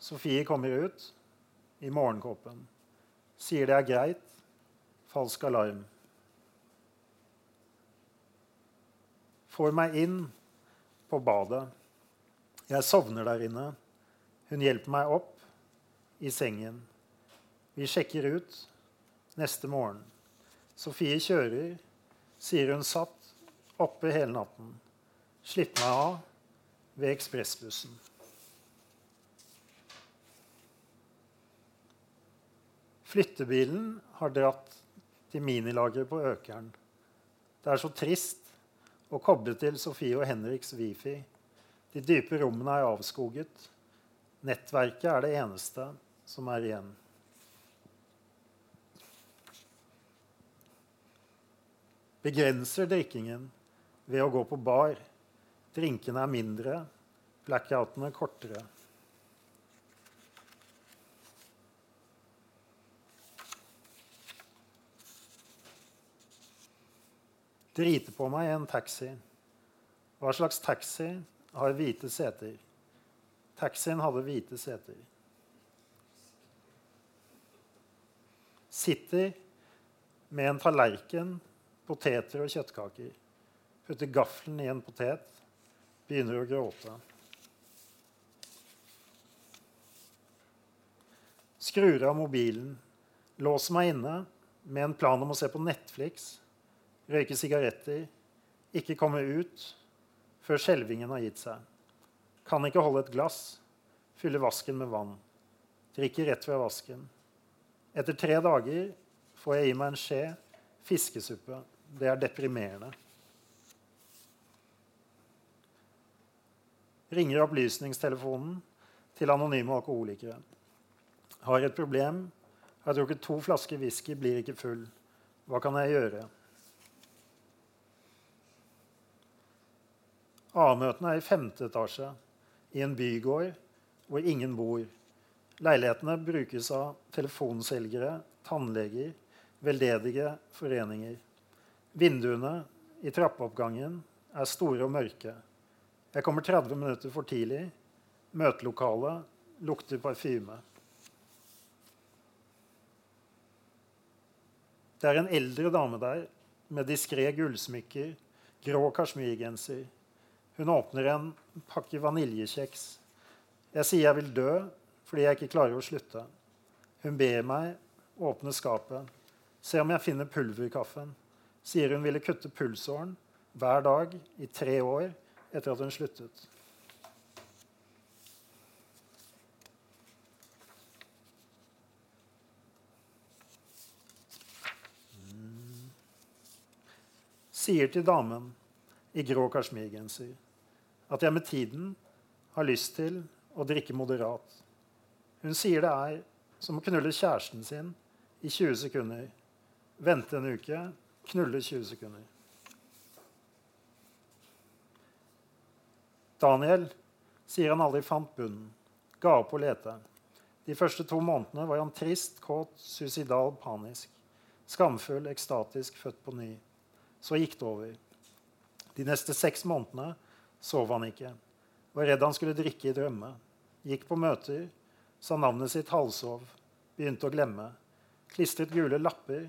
Sofie kommer ut i morgenkåpen. Sier det er greit. Falsk alarm. Får meg inn på badet. Jeg sovner der inne. Hun hjelper meg opp i sengen. Vi sjekker ut neste morgen. Sofie kjører, sier hun satt oppe hele natten. Slipp meg av ved ekspressbussen. Flyttebilen har dratt til minilageret på Økeren. Det er så trist å koble til Sofie og Henriks wifi. De dype rommene er avskoget. Nettverket er det eneste som er igjen. Begrenser drikkingen ved å gå på bar. Drinkene er mindre, blackoutene kortere. Driter på meg en taxi. Hva slags taxi har hvite seter? Taxien hadde hvite seter. Sitter med en tallerken, poteter og kjøttkaker. Putter gaffelen i en potet. Begynner å gråte. Skrur av mobilen. Låser meg inne med en plan om å se på Netflix røyke sigaretter, ikke komme ut før skjelvingen har gitt seg. Kan ikke holde et glass, fylle vasken med vann. Drikke rett fra vasken. Etter tre dager får jeg i meg en skje fiskesuppe. Det er deprimerende. Ringer opplysningstelefonen til anonyme alkoholikere. Har et problem. Har drukket to flasker whisky, blir ikke full. Hva kan jeg gjøre? A-møtene er i femte etasje i en bygård hvor ingen bor. Leilighetene brukes av telefonselgere, tannleger, veldedige foreninger. Vinduene i trappeoppgangen er store og mørke. Jeg kommer 30 minutter for tidlig. Møtelokalet lukter parfyme. Det er en eldre dame der med diskré gullsmykker, grå kasjmirgenser. Hun åpner en pakke vaniljekjeks. Jeg sier jeg vil dø fordi jeg ikke klarer å slutte. Hun ber meg åpne skapet, se om jeg finner pulverkaffen. Sier hun ville kutte pulsåren hver dag i tre år etter at hun sluttet. Sier til damen i grå kasjmirgenser at jeg med tiden har lyst til å drikke moderat. Hun sier det er som å knulle kjæresten sin i 20 sekunder. Vente en uke, knulle 20 sekunder. Daniel sier han aldri fant bunnen. Ga opp å lete. De første to månedene var han trist, kåt, suicidal, panisk. Skamfull, ekstatisk, født på ny. Så gikk det over. De neste seks månedene sov han ikke. Var redd han skulle drikke i drømme. Gikk på møter, sa navnet sitt halvsov, begynte å glemme. Klistret gule lapper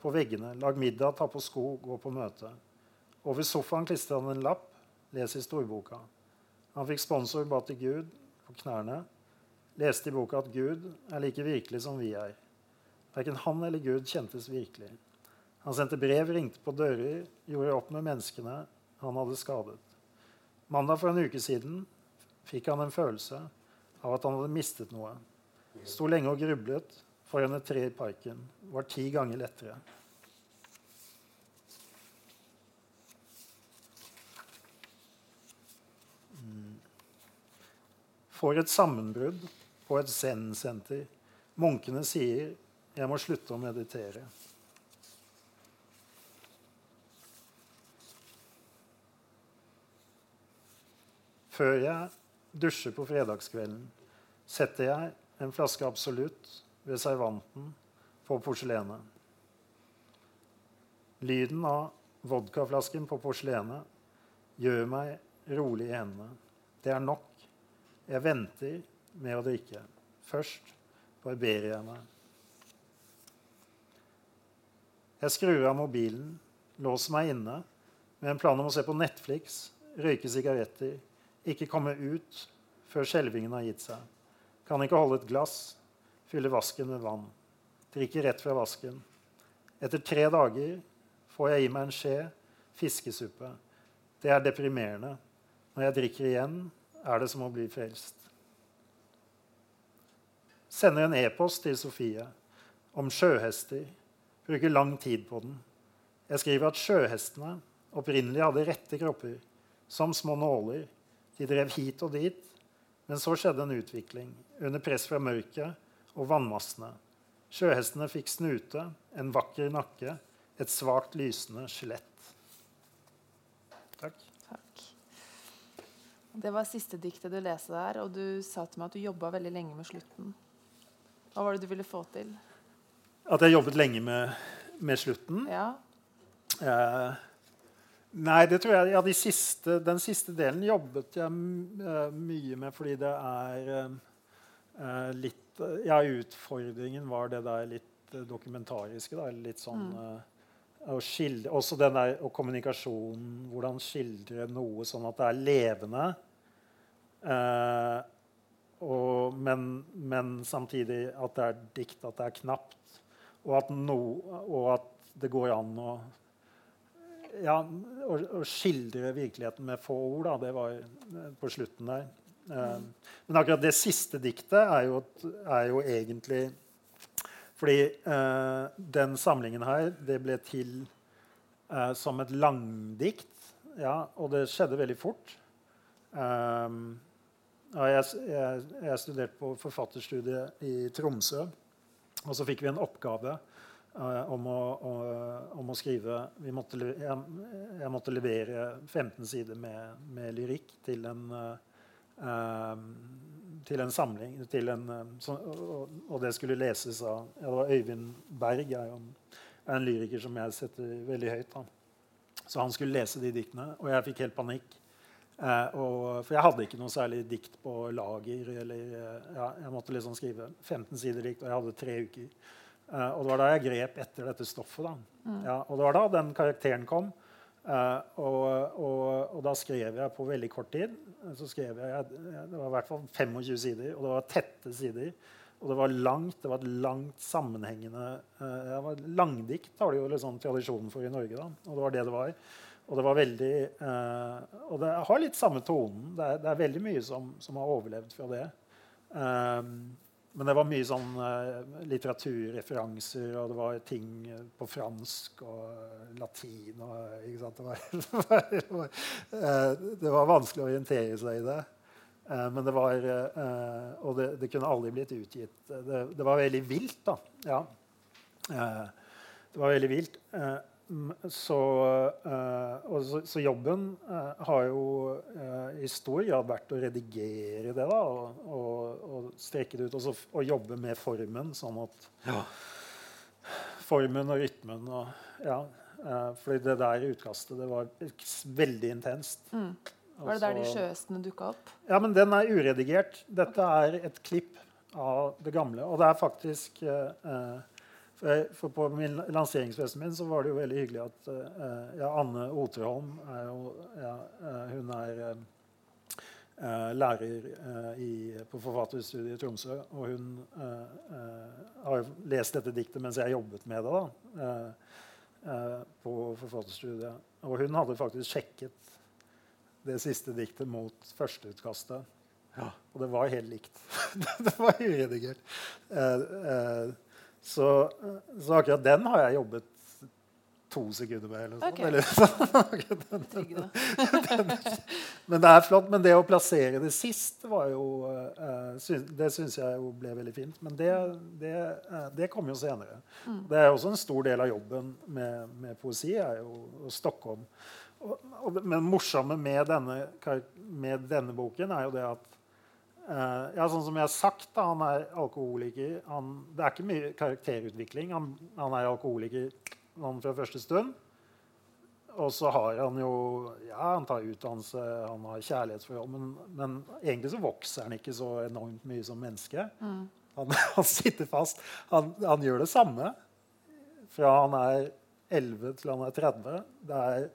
på veggene. Lag middag, ta på sko, gå på møte. Over sofaen klistret han en lapp. Les i storboka. Han fikk sponsor, ba til Gud på knærne. leste i boka at Gud er like virkelig som vi er. Verken han eller Gud kjentes virkelig. Han sendte brev, ringte på dører, gjorde opp med menneskene han hadde skadet. Mandag for en uke siden fikk han en følelse av at han hadde mistet noe. Sto lenge og grublet foran et tre i parken. Var ti ganger lettere. Får et sammenbrudd på et zen-senter. Munkene sier 'jeg må slutte å meditere'. Før jeg dusjer på fredagskvelden, setter jeg en flaske Absolutt ved servanten på porselenet. Lyden av vodkaflasken på porselenet gjør meg rolig i hendene. Det er nok. Jeg venter med å drikke. Først barberer jeg meg. Jeg skrur av mobilen, låser meg inne med en plan om å se på Netflix, røyke sigaretter ikke komme ut før skjelvingen har gitt seg. Kan ikke holde et glass, fylle vasken med vann. Drikke rett fra vasken. Etter tre dager får jeg i meg en skje fiskesuppe. Det er deprimerende. Når jeg drikker igjen, er det som å bli frelst. Sender en e-post til Sofie om sjøhester. Bruker lang tid på den. Jeg skriver at sjøhestene opprinnelig hadde rette kropper, som små nåler de drev hit og dit. Men så skjedde en utvikling under press fra mørket og vannmassene. Sjøhestene fikk snute, en vakker nakke, et svakt lysende skjelett. Takk. Takk. Det var siste diktet du leste der, og du sa til meg at du jobba veldig lenge med slutten. Hva var det du ville få til? At jeg jobbet lenge med, med slutten? Ja. Eh, Nei, det tror jeg, ja, de siste, den siste delen jobbet jeg uh, mye med fordi det er eh, litt uh, Ja, utfordringen var det der litt dokumentariske. Da, litt sånn å skildre, Også den der og kommunikasjonen. Hvordan skildre noe sånn at det er levende. Og, men, men, samtidig at det er dikt, at det er knapt. Og at, no, og at det går an å ja, å, å, skildre virkeligheten med få ord, da, det var eh, på slutten der. Eh, men akkurat det siste diktet er jo, er jo egentlig Fordi uh, den samlingen her, det ble til uh, som et langdikt. Ja, og det skjedde veldig fort. Um, ja, jeg, jeg, jeg studerte på forfatterstudiet i Tromsø. Og så fikk vi en oppgave Uh, om, å, å, om, å, skrive måtte, jeg, jeg, måtte levere 15 sider med, med lyrikk til en, uh, til en samling. Til en, så, og, og, det skulle leses av ja, det var Øyvind Berg, er, jo, er en lyriker som jeg setter veldig høyt. Da. Så han skulle lese de diktene, og jeg fikk helt panikk. Eh, og, for jeg hadde ikke noe særlig dikt på lager. Eller, ja, jeg måtte liksom skrive 15 sider dikt, og jeg hadde tre uker. Eh, og det var da jeg grep etter dette stoffet. Da. Mm. Ja, og det var da den karakteren kom. Uh, og, og, og, da skrev jeg på veldig kort tid. Så skrev jeg, Det var i hvert fall 25 sider, og det var tette sider. Og det var langt, det var et langt sammenhengende uh, var Langdikt har det jo liksom tradisjonen for i Norge. Da. Og det var det det var. Og det var veldig Og det har litt samme tonen. Det er, det er veldig mye som, som, har overlevd fra det. Um, men det var mye sånn uh, litteraturreferanser, og det var ting på fransk og latin. Og, det, var, det, var, uh, det, var, vanskelig å orientere seg i det. Men det var Og det, det, kunne aldri blitt utgitt. Det, var veldig vilt, da. Ja. det var veldig vilt. Så, uh, så, så, jobben uh, har jo uh, i stor grad vært å redigere det da, og, og, og strekke det ut. Og, så, og, jobbe med formen, sånn at ja. Formen og rytmen og Ja. fordi det der utkastet det var veldig intenst. Mm. Var det der de sjøhestene dukka opp? Ja, men den er uredigert. Dette er et klipp av det gamle. Og det er faktisk uh, for på min lanseringsfesten min så var det jo veldig hyggelig at uh, ja, Anne Oterholm er jo ja, uh, Hun er uh, eh, lærer eh, i, på forfatterstudiet i Tromsø. Og hun eh, eh, har lest dette diktet mens jeg jobbet med det. da, eh, på forfatterstudiet. Og hun hadde faktisk sjekket det siste diktet mot førsteutkastet. Ja. Og det var helt likt. det var uredigert. Så, så akkurat den har jeg jobbet to sekunder med. Eller okay. eller men det er flott. Men det å plassere det sist var jo uh, syns, Det syns jeg jo ble veldig fint. Men det, det, uh, det kom jo senere. Mm. Det er også en stor del av jobben med, med poesi er jo Stockholm. Og, og, men morsomme med denne, med denne, boken er jo det at uh, ja, sånn som jeg har sagt, da, han er alkoholiker. Han, det er ikke mye karakterutvikling. Han, han er alkoholiker han fra første stund. Og så har han jo Ja, han tar utdannelse, han har kjærlighetsforhold, men, men, egentlig så vokser han ikke så enormt mye som menneske. Mm. Han, han, sitter fast. Han, han, gjør det samme fra han er 11 til han er 30. Det er,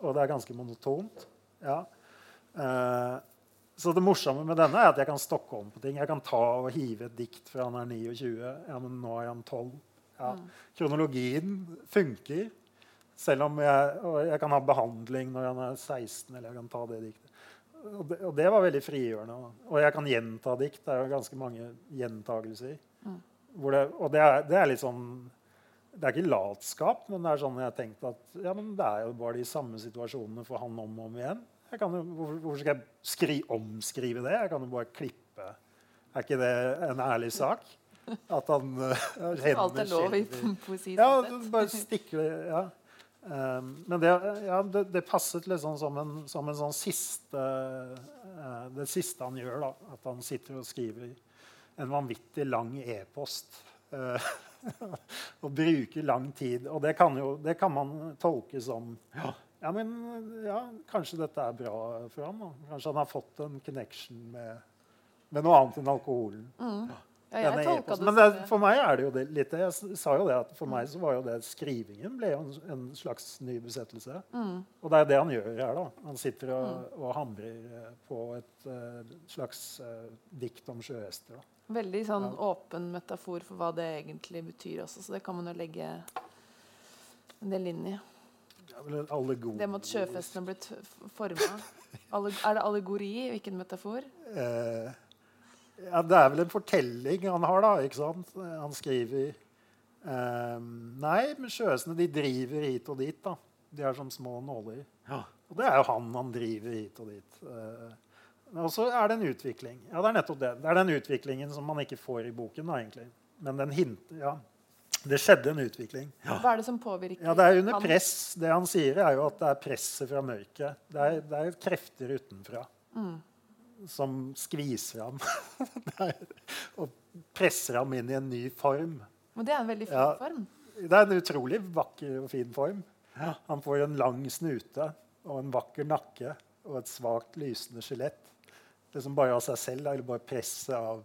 og det er ganske monotont. Ja. Eh, så det morsomme med denne er at jeg kan stokke om på ting. Jeg kan ta og hive et dikt fra han er 29. Ja, men nå er han 12. Ja. Mm. Kronologien funker. Selv om jeg, jeg, kan ha behandling når han er 16. eller jeg kan ta det diktet. Og det, og det var veldig frigjørende. Og jeg kan gjenta dikt. Det er jo ganske mange gjentagelser. Mm. Det, og det er, det er, litt sånn Det er ikke latskap, men det er sånn jeg har tenkt at ja, men det er jo bare de samme situasjonene for han om og om igjen. Jo, hvorfor, skal jeg skri, omskrive det? Jeg kan jo bare klippe. Er ikke det en ærlig sak? At han uh, Alt er lov i poesi? Ja, bare stikker ja. Um, men det, ja, det, det, passet liksom som en, som en sånn siste uh, Det siste han gjør. da, At han sitter og skriver en vanvittig lang e-post. Uh, og bruker lang tid. Og det kan, jo, det kan man tolke som ja, ja, men ja, kanskje dette er bra for ham. Da. Kanskje han har fått en connection med, med noe annet enn alkoholen. Mm. Ja, det Men det, for meg er det jo det, litt Jeg sa jo det at for meg så var jo det skrivingen ble en, en slags ny besettelse. Mm. Og det er det han gjør her. da. Han sitter og, mm. og hamrer eh, på et uh, slags uh, dikt om sjøhester. Veldig sånn ja. åpen metafor for hva det egentlig betyr også, så det kan man jo legge en del inn i. Ja, det med at sjøfestene ble blitt forma. er det allegori? Hvilken metafor? Eh, ja, Det er vel en fortelling han har, da. ikke sant? Han skriver eh, Nei, men sjøhestene de driver hit og dit. da. De er som små nåler. Ja. Og det er jo han han driver hit og dit. Eh, og så er det en utvikling. Ja, Det er nettopp det. Det er den utviklingen som man ikke får i boken. da, egentlig. Men den hinter, ja. Det skjedde en utvikling. Ja. Hva er det som påvirker Ja, Det er under press. Det han sier, er jo at det er presset fra mørket. Det er, det er krefter utenfra. Mm som skviser ham og presser ham inn i en ny form. Og det er en veldig fin ja, form. Det er en utrolig vakker og fin form. Ja. Han får en lang snute og en vakker nakke og et svakt lysende skjelett. Det som bare av seg selv, eller bare presset av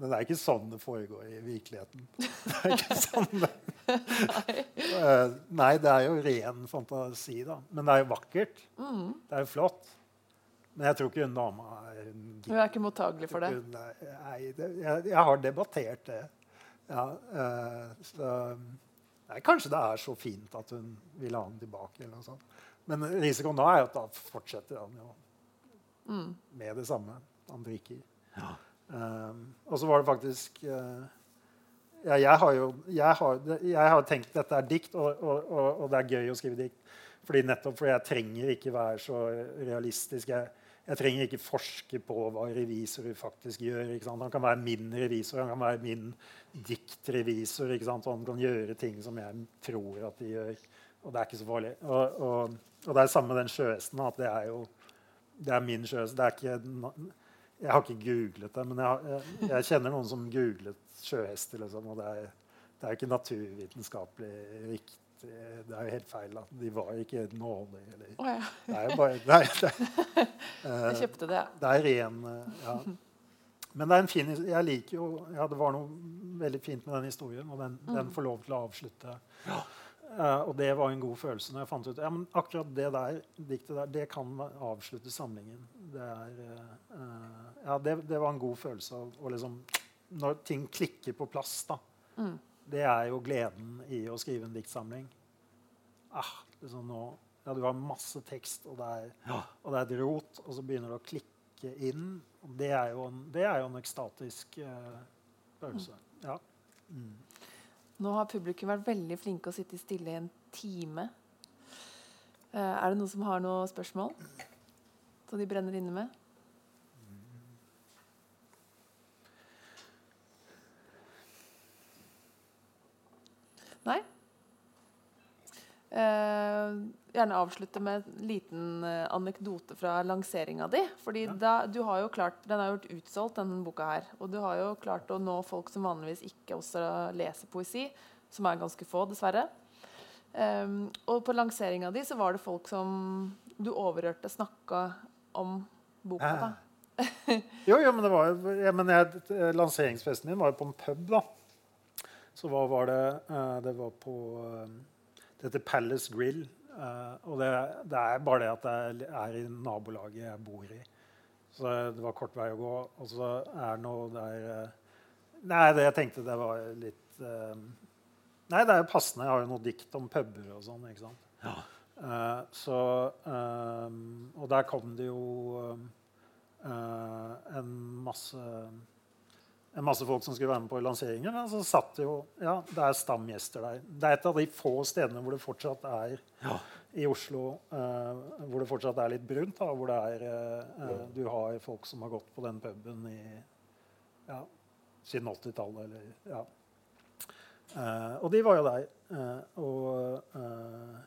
Men det er ikke sånn det foregår i virkeligheten. Det er ikke sånn det. Nei. Det er jo ren fantasi, da. Men det er jo vakkert. Mm. Det er jo flott. Men jeg tror ikke hun dama er Hun er ikke mottagelig for det? nei, jeg, jeg, har debattert det. Ja, uh, så, nei, kanskje det er så fint at hun vil ha den tilbake. eller noe sånt. Men risikoen da er at da fortsetter han jo mm. med det samme. Han drikker. Ja. Um, og så var det faktisk uh, ja, jeg, har jo, jeg, har, jeg har tenkt dette er dikt, og, og, og, og, det er gøy å skrive dikt. Fordi nettopp fordi jeg trenger ikke være så realistisk. Jeg, jeg trenger ikke forske på hva revisorer faktisk gjør. Han kan være min revisor, han kan være min diktrevisor. Han kan gjøre ting som jeg tror at de gjør. Og det er ikke så farlig. Og, og, og det er samme med den sjøhesten. det er jo det er min sjøhest. Det er ikke, jeg har ikke googlet det, men jeg, jeg, jeg kjenner noen som googlet sjøhester. Liksom, og det er, det er ikke naturvitenskapelig riktig det er jo helt feil. Da. De var ikke. Eller, oh, ja. Det er jo bare nei, det, Jeg kjøpte det. Det er ren ja. Men det er en fin jeg liker jo, ja, det var noe veldig fint med den historien, og den, mm. den får lov til å avslutte. Ja. Uh, og det var en god følelse når jeg fant ut ja, men akkurat det der, diktet der, det kan avslutte samlingen. Det, er, eh, ja, det, det var en god følelse av å liksom Når ting klikker på plass, da. Mm. Det er jo gleden i å skrive en diktsamling. Ah, liksom nå, ja, du har masse tekst, og det, er, og det er et rot, og så begynner det å klikke inn. Og det er jo en, det er jo en ekstatisk eh, følelse. Ja. Mm. Nå har publikum vært veldig flinke å sitte stille i en time. Eh, er det noen som har noen spørsmål som de brenner inne med? Nei? Eh, gjerne avslutte med en liten eh, anekdote fra lanseringa di. Fordi da, du har jo klart, Den har gjort utsolgt, denne boka her. Og du har jo klart å nå folk som vanligvis ikke også leser poesi. Som er ganske få, dessverre. Um, og på lanseringa di så var det folk som du overhørte snakka om boka. da. Jo, jo, men, det var, jo- ja, men jeg, lanseringsfesten min var jo på en pub, da. Så hva var det eh, Det var på eh, Det heter Palace Grill. eh, og det, det er bare det at det er i nabolaget jeg bor i. Så det var kort vei å gå. Og så er det noe der Nei, det jeg tenkte det var litt Nei, det er jo passende. Jeg har jo noe dikt om puber og sånn. ikke sant? Ja. så Og der kom det jo en masse en masse folk som skulle være med på lanseringen. Så satt det jo Ja, det er stamgjester der. Det er et av de få stedene hvor det fortsatt er i Oslo eh, hvor det fortsatt er litt brunt. Da, hvor det er eh, eh, Du har folk som har gått på den puben i ja, siden 80-tallet, eller ja. Eh, og de var jo der. Eh, og, eh,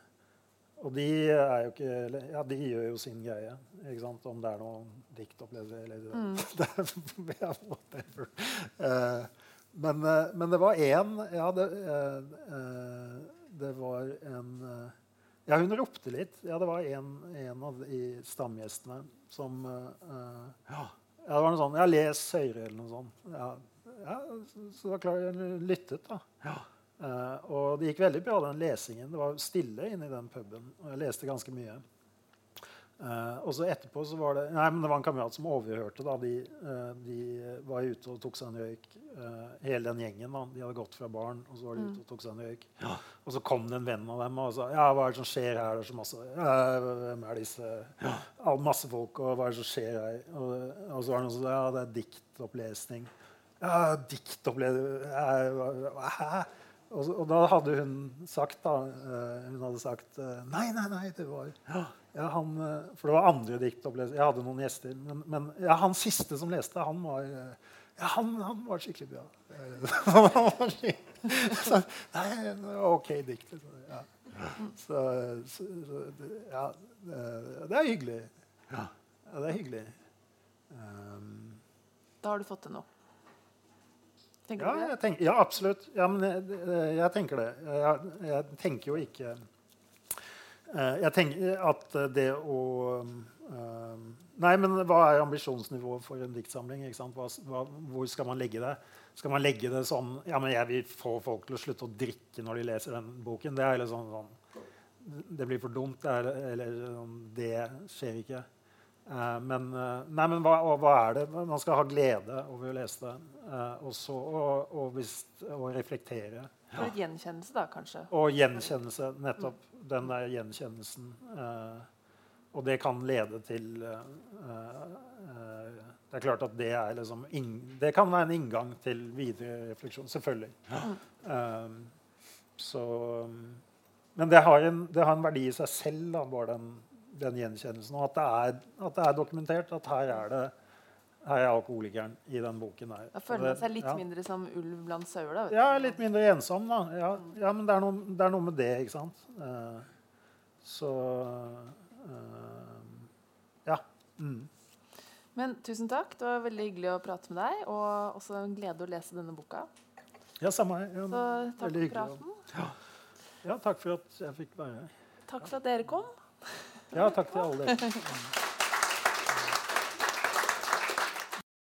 og de er jo ikke Ja, de gjør jo sin greie. Ikke sant? Om det er noen diktopplevelser eller det er, whatever. Uh, men, uh, men det var én Ja, det, eh, eh, det var en Ja, hun ropte litt. Ja, det var en, en av de stamgjestene som ja. det var noe sånn Ja, les høyere, eller noe sånt. Ja, ja, så, var klart jeg lyttet, da. Eh, og det gikk veldig bra, den lesingen. Det var stille inne i den puben. Og jeg leste ganske mye. Uh, og så etterpå så var det Nei, men det var en kamerat som overhørte. da, De, uh, de var ute og tok seg en røyk. hele den gjengen. da, De hadde gått fra baren, og så var de ute og tok seg en røyk. Og så kom det en venn av dem og sa ja, hva er det som skjer her? Det er så masse, ja, hvem er disse ja. Masse folk, og hva er det som skjer her? Og, og så var det noen som sa ja, det er diktopplesning. Ja, diktopplesning ja, Hæ? Og, og da hadde hun sagt da, eh, hun hadde sagt eh, nei, nei, nei, det var ja, han, eh, For det var andre diktopplesere. Jeg hadde noen gjester. Men, men ja, han siste som leste, han var ja, han, han var skikkelig bra. Han var skikkelig, så, nei, OK dikt. liksom. Ja. Så, så, ja, det, det er hyggelig. Ja, det er hyggelig. Um, Da har du fått det noe. Tenker ja, jeg tenker, ja, absolutt. Ja, men jeg, jeg tenker det. Jeg, jeg tenker jo ikke eh, Jeg tenker at det å eh, Nei, men hva er ambisjonsnivået for en diktsamling? Hva, hva, hvor skal man legge det? Skal man legge det sånn Ja, men jeg vil få folk til å slutte å drikke når de leser den boken. Det er liksom sånn, sånn Det blir for dumt. Det er, eller sånn, Det skjer ikke. Eh, men, eh, nei, men hva, og hva er det? Man skal ha glede over å lese det. eh, og, så, og, og, hvis, og reflektere. For litt gjenkjennelse, da, kanskje. Og gjenkjennelse. Nettopp den der gjenkjennelsen. eh, og det kan lede til Det er klart at det er liksom Det kan være en inngang til videre refleksjon. Selvfølgelig. Så Men det har, en, det har en verdi i seg selv, da, bare den, den gjenkjennelsen. Og at det, er, at det er dokumentert at her er det her er alkoholikeren i den boken. her. Da føler man seg litt ja. mindre som ulv blant sauer. da. Ja, litt mindre ensom, da. Ja, ja men det er, noe, det er noe med det, ikke sant. Uh, så uh, Ja. Mm. Men tusen takk. Det var veldig hyggelig å prate med deg, og også en glede å lese denne boka. Ja, samme her. Ja, Så takk for praten. Ja, takk for at jeg fikk være her. Takk for at dere kom. Ja, takk til alle dere.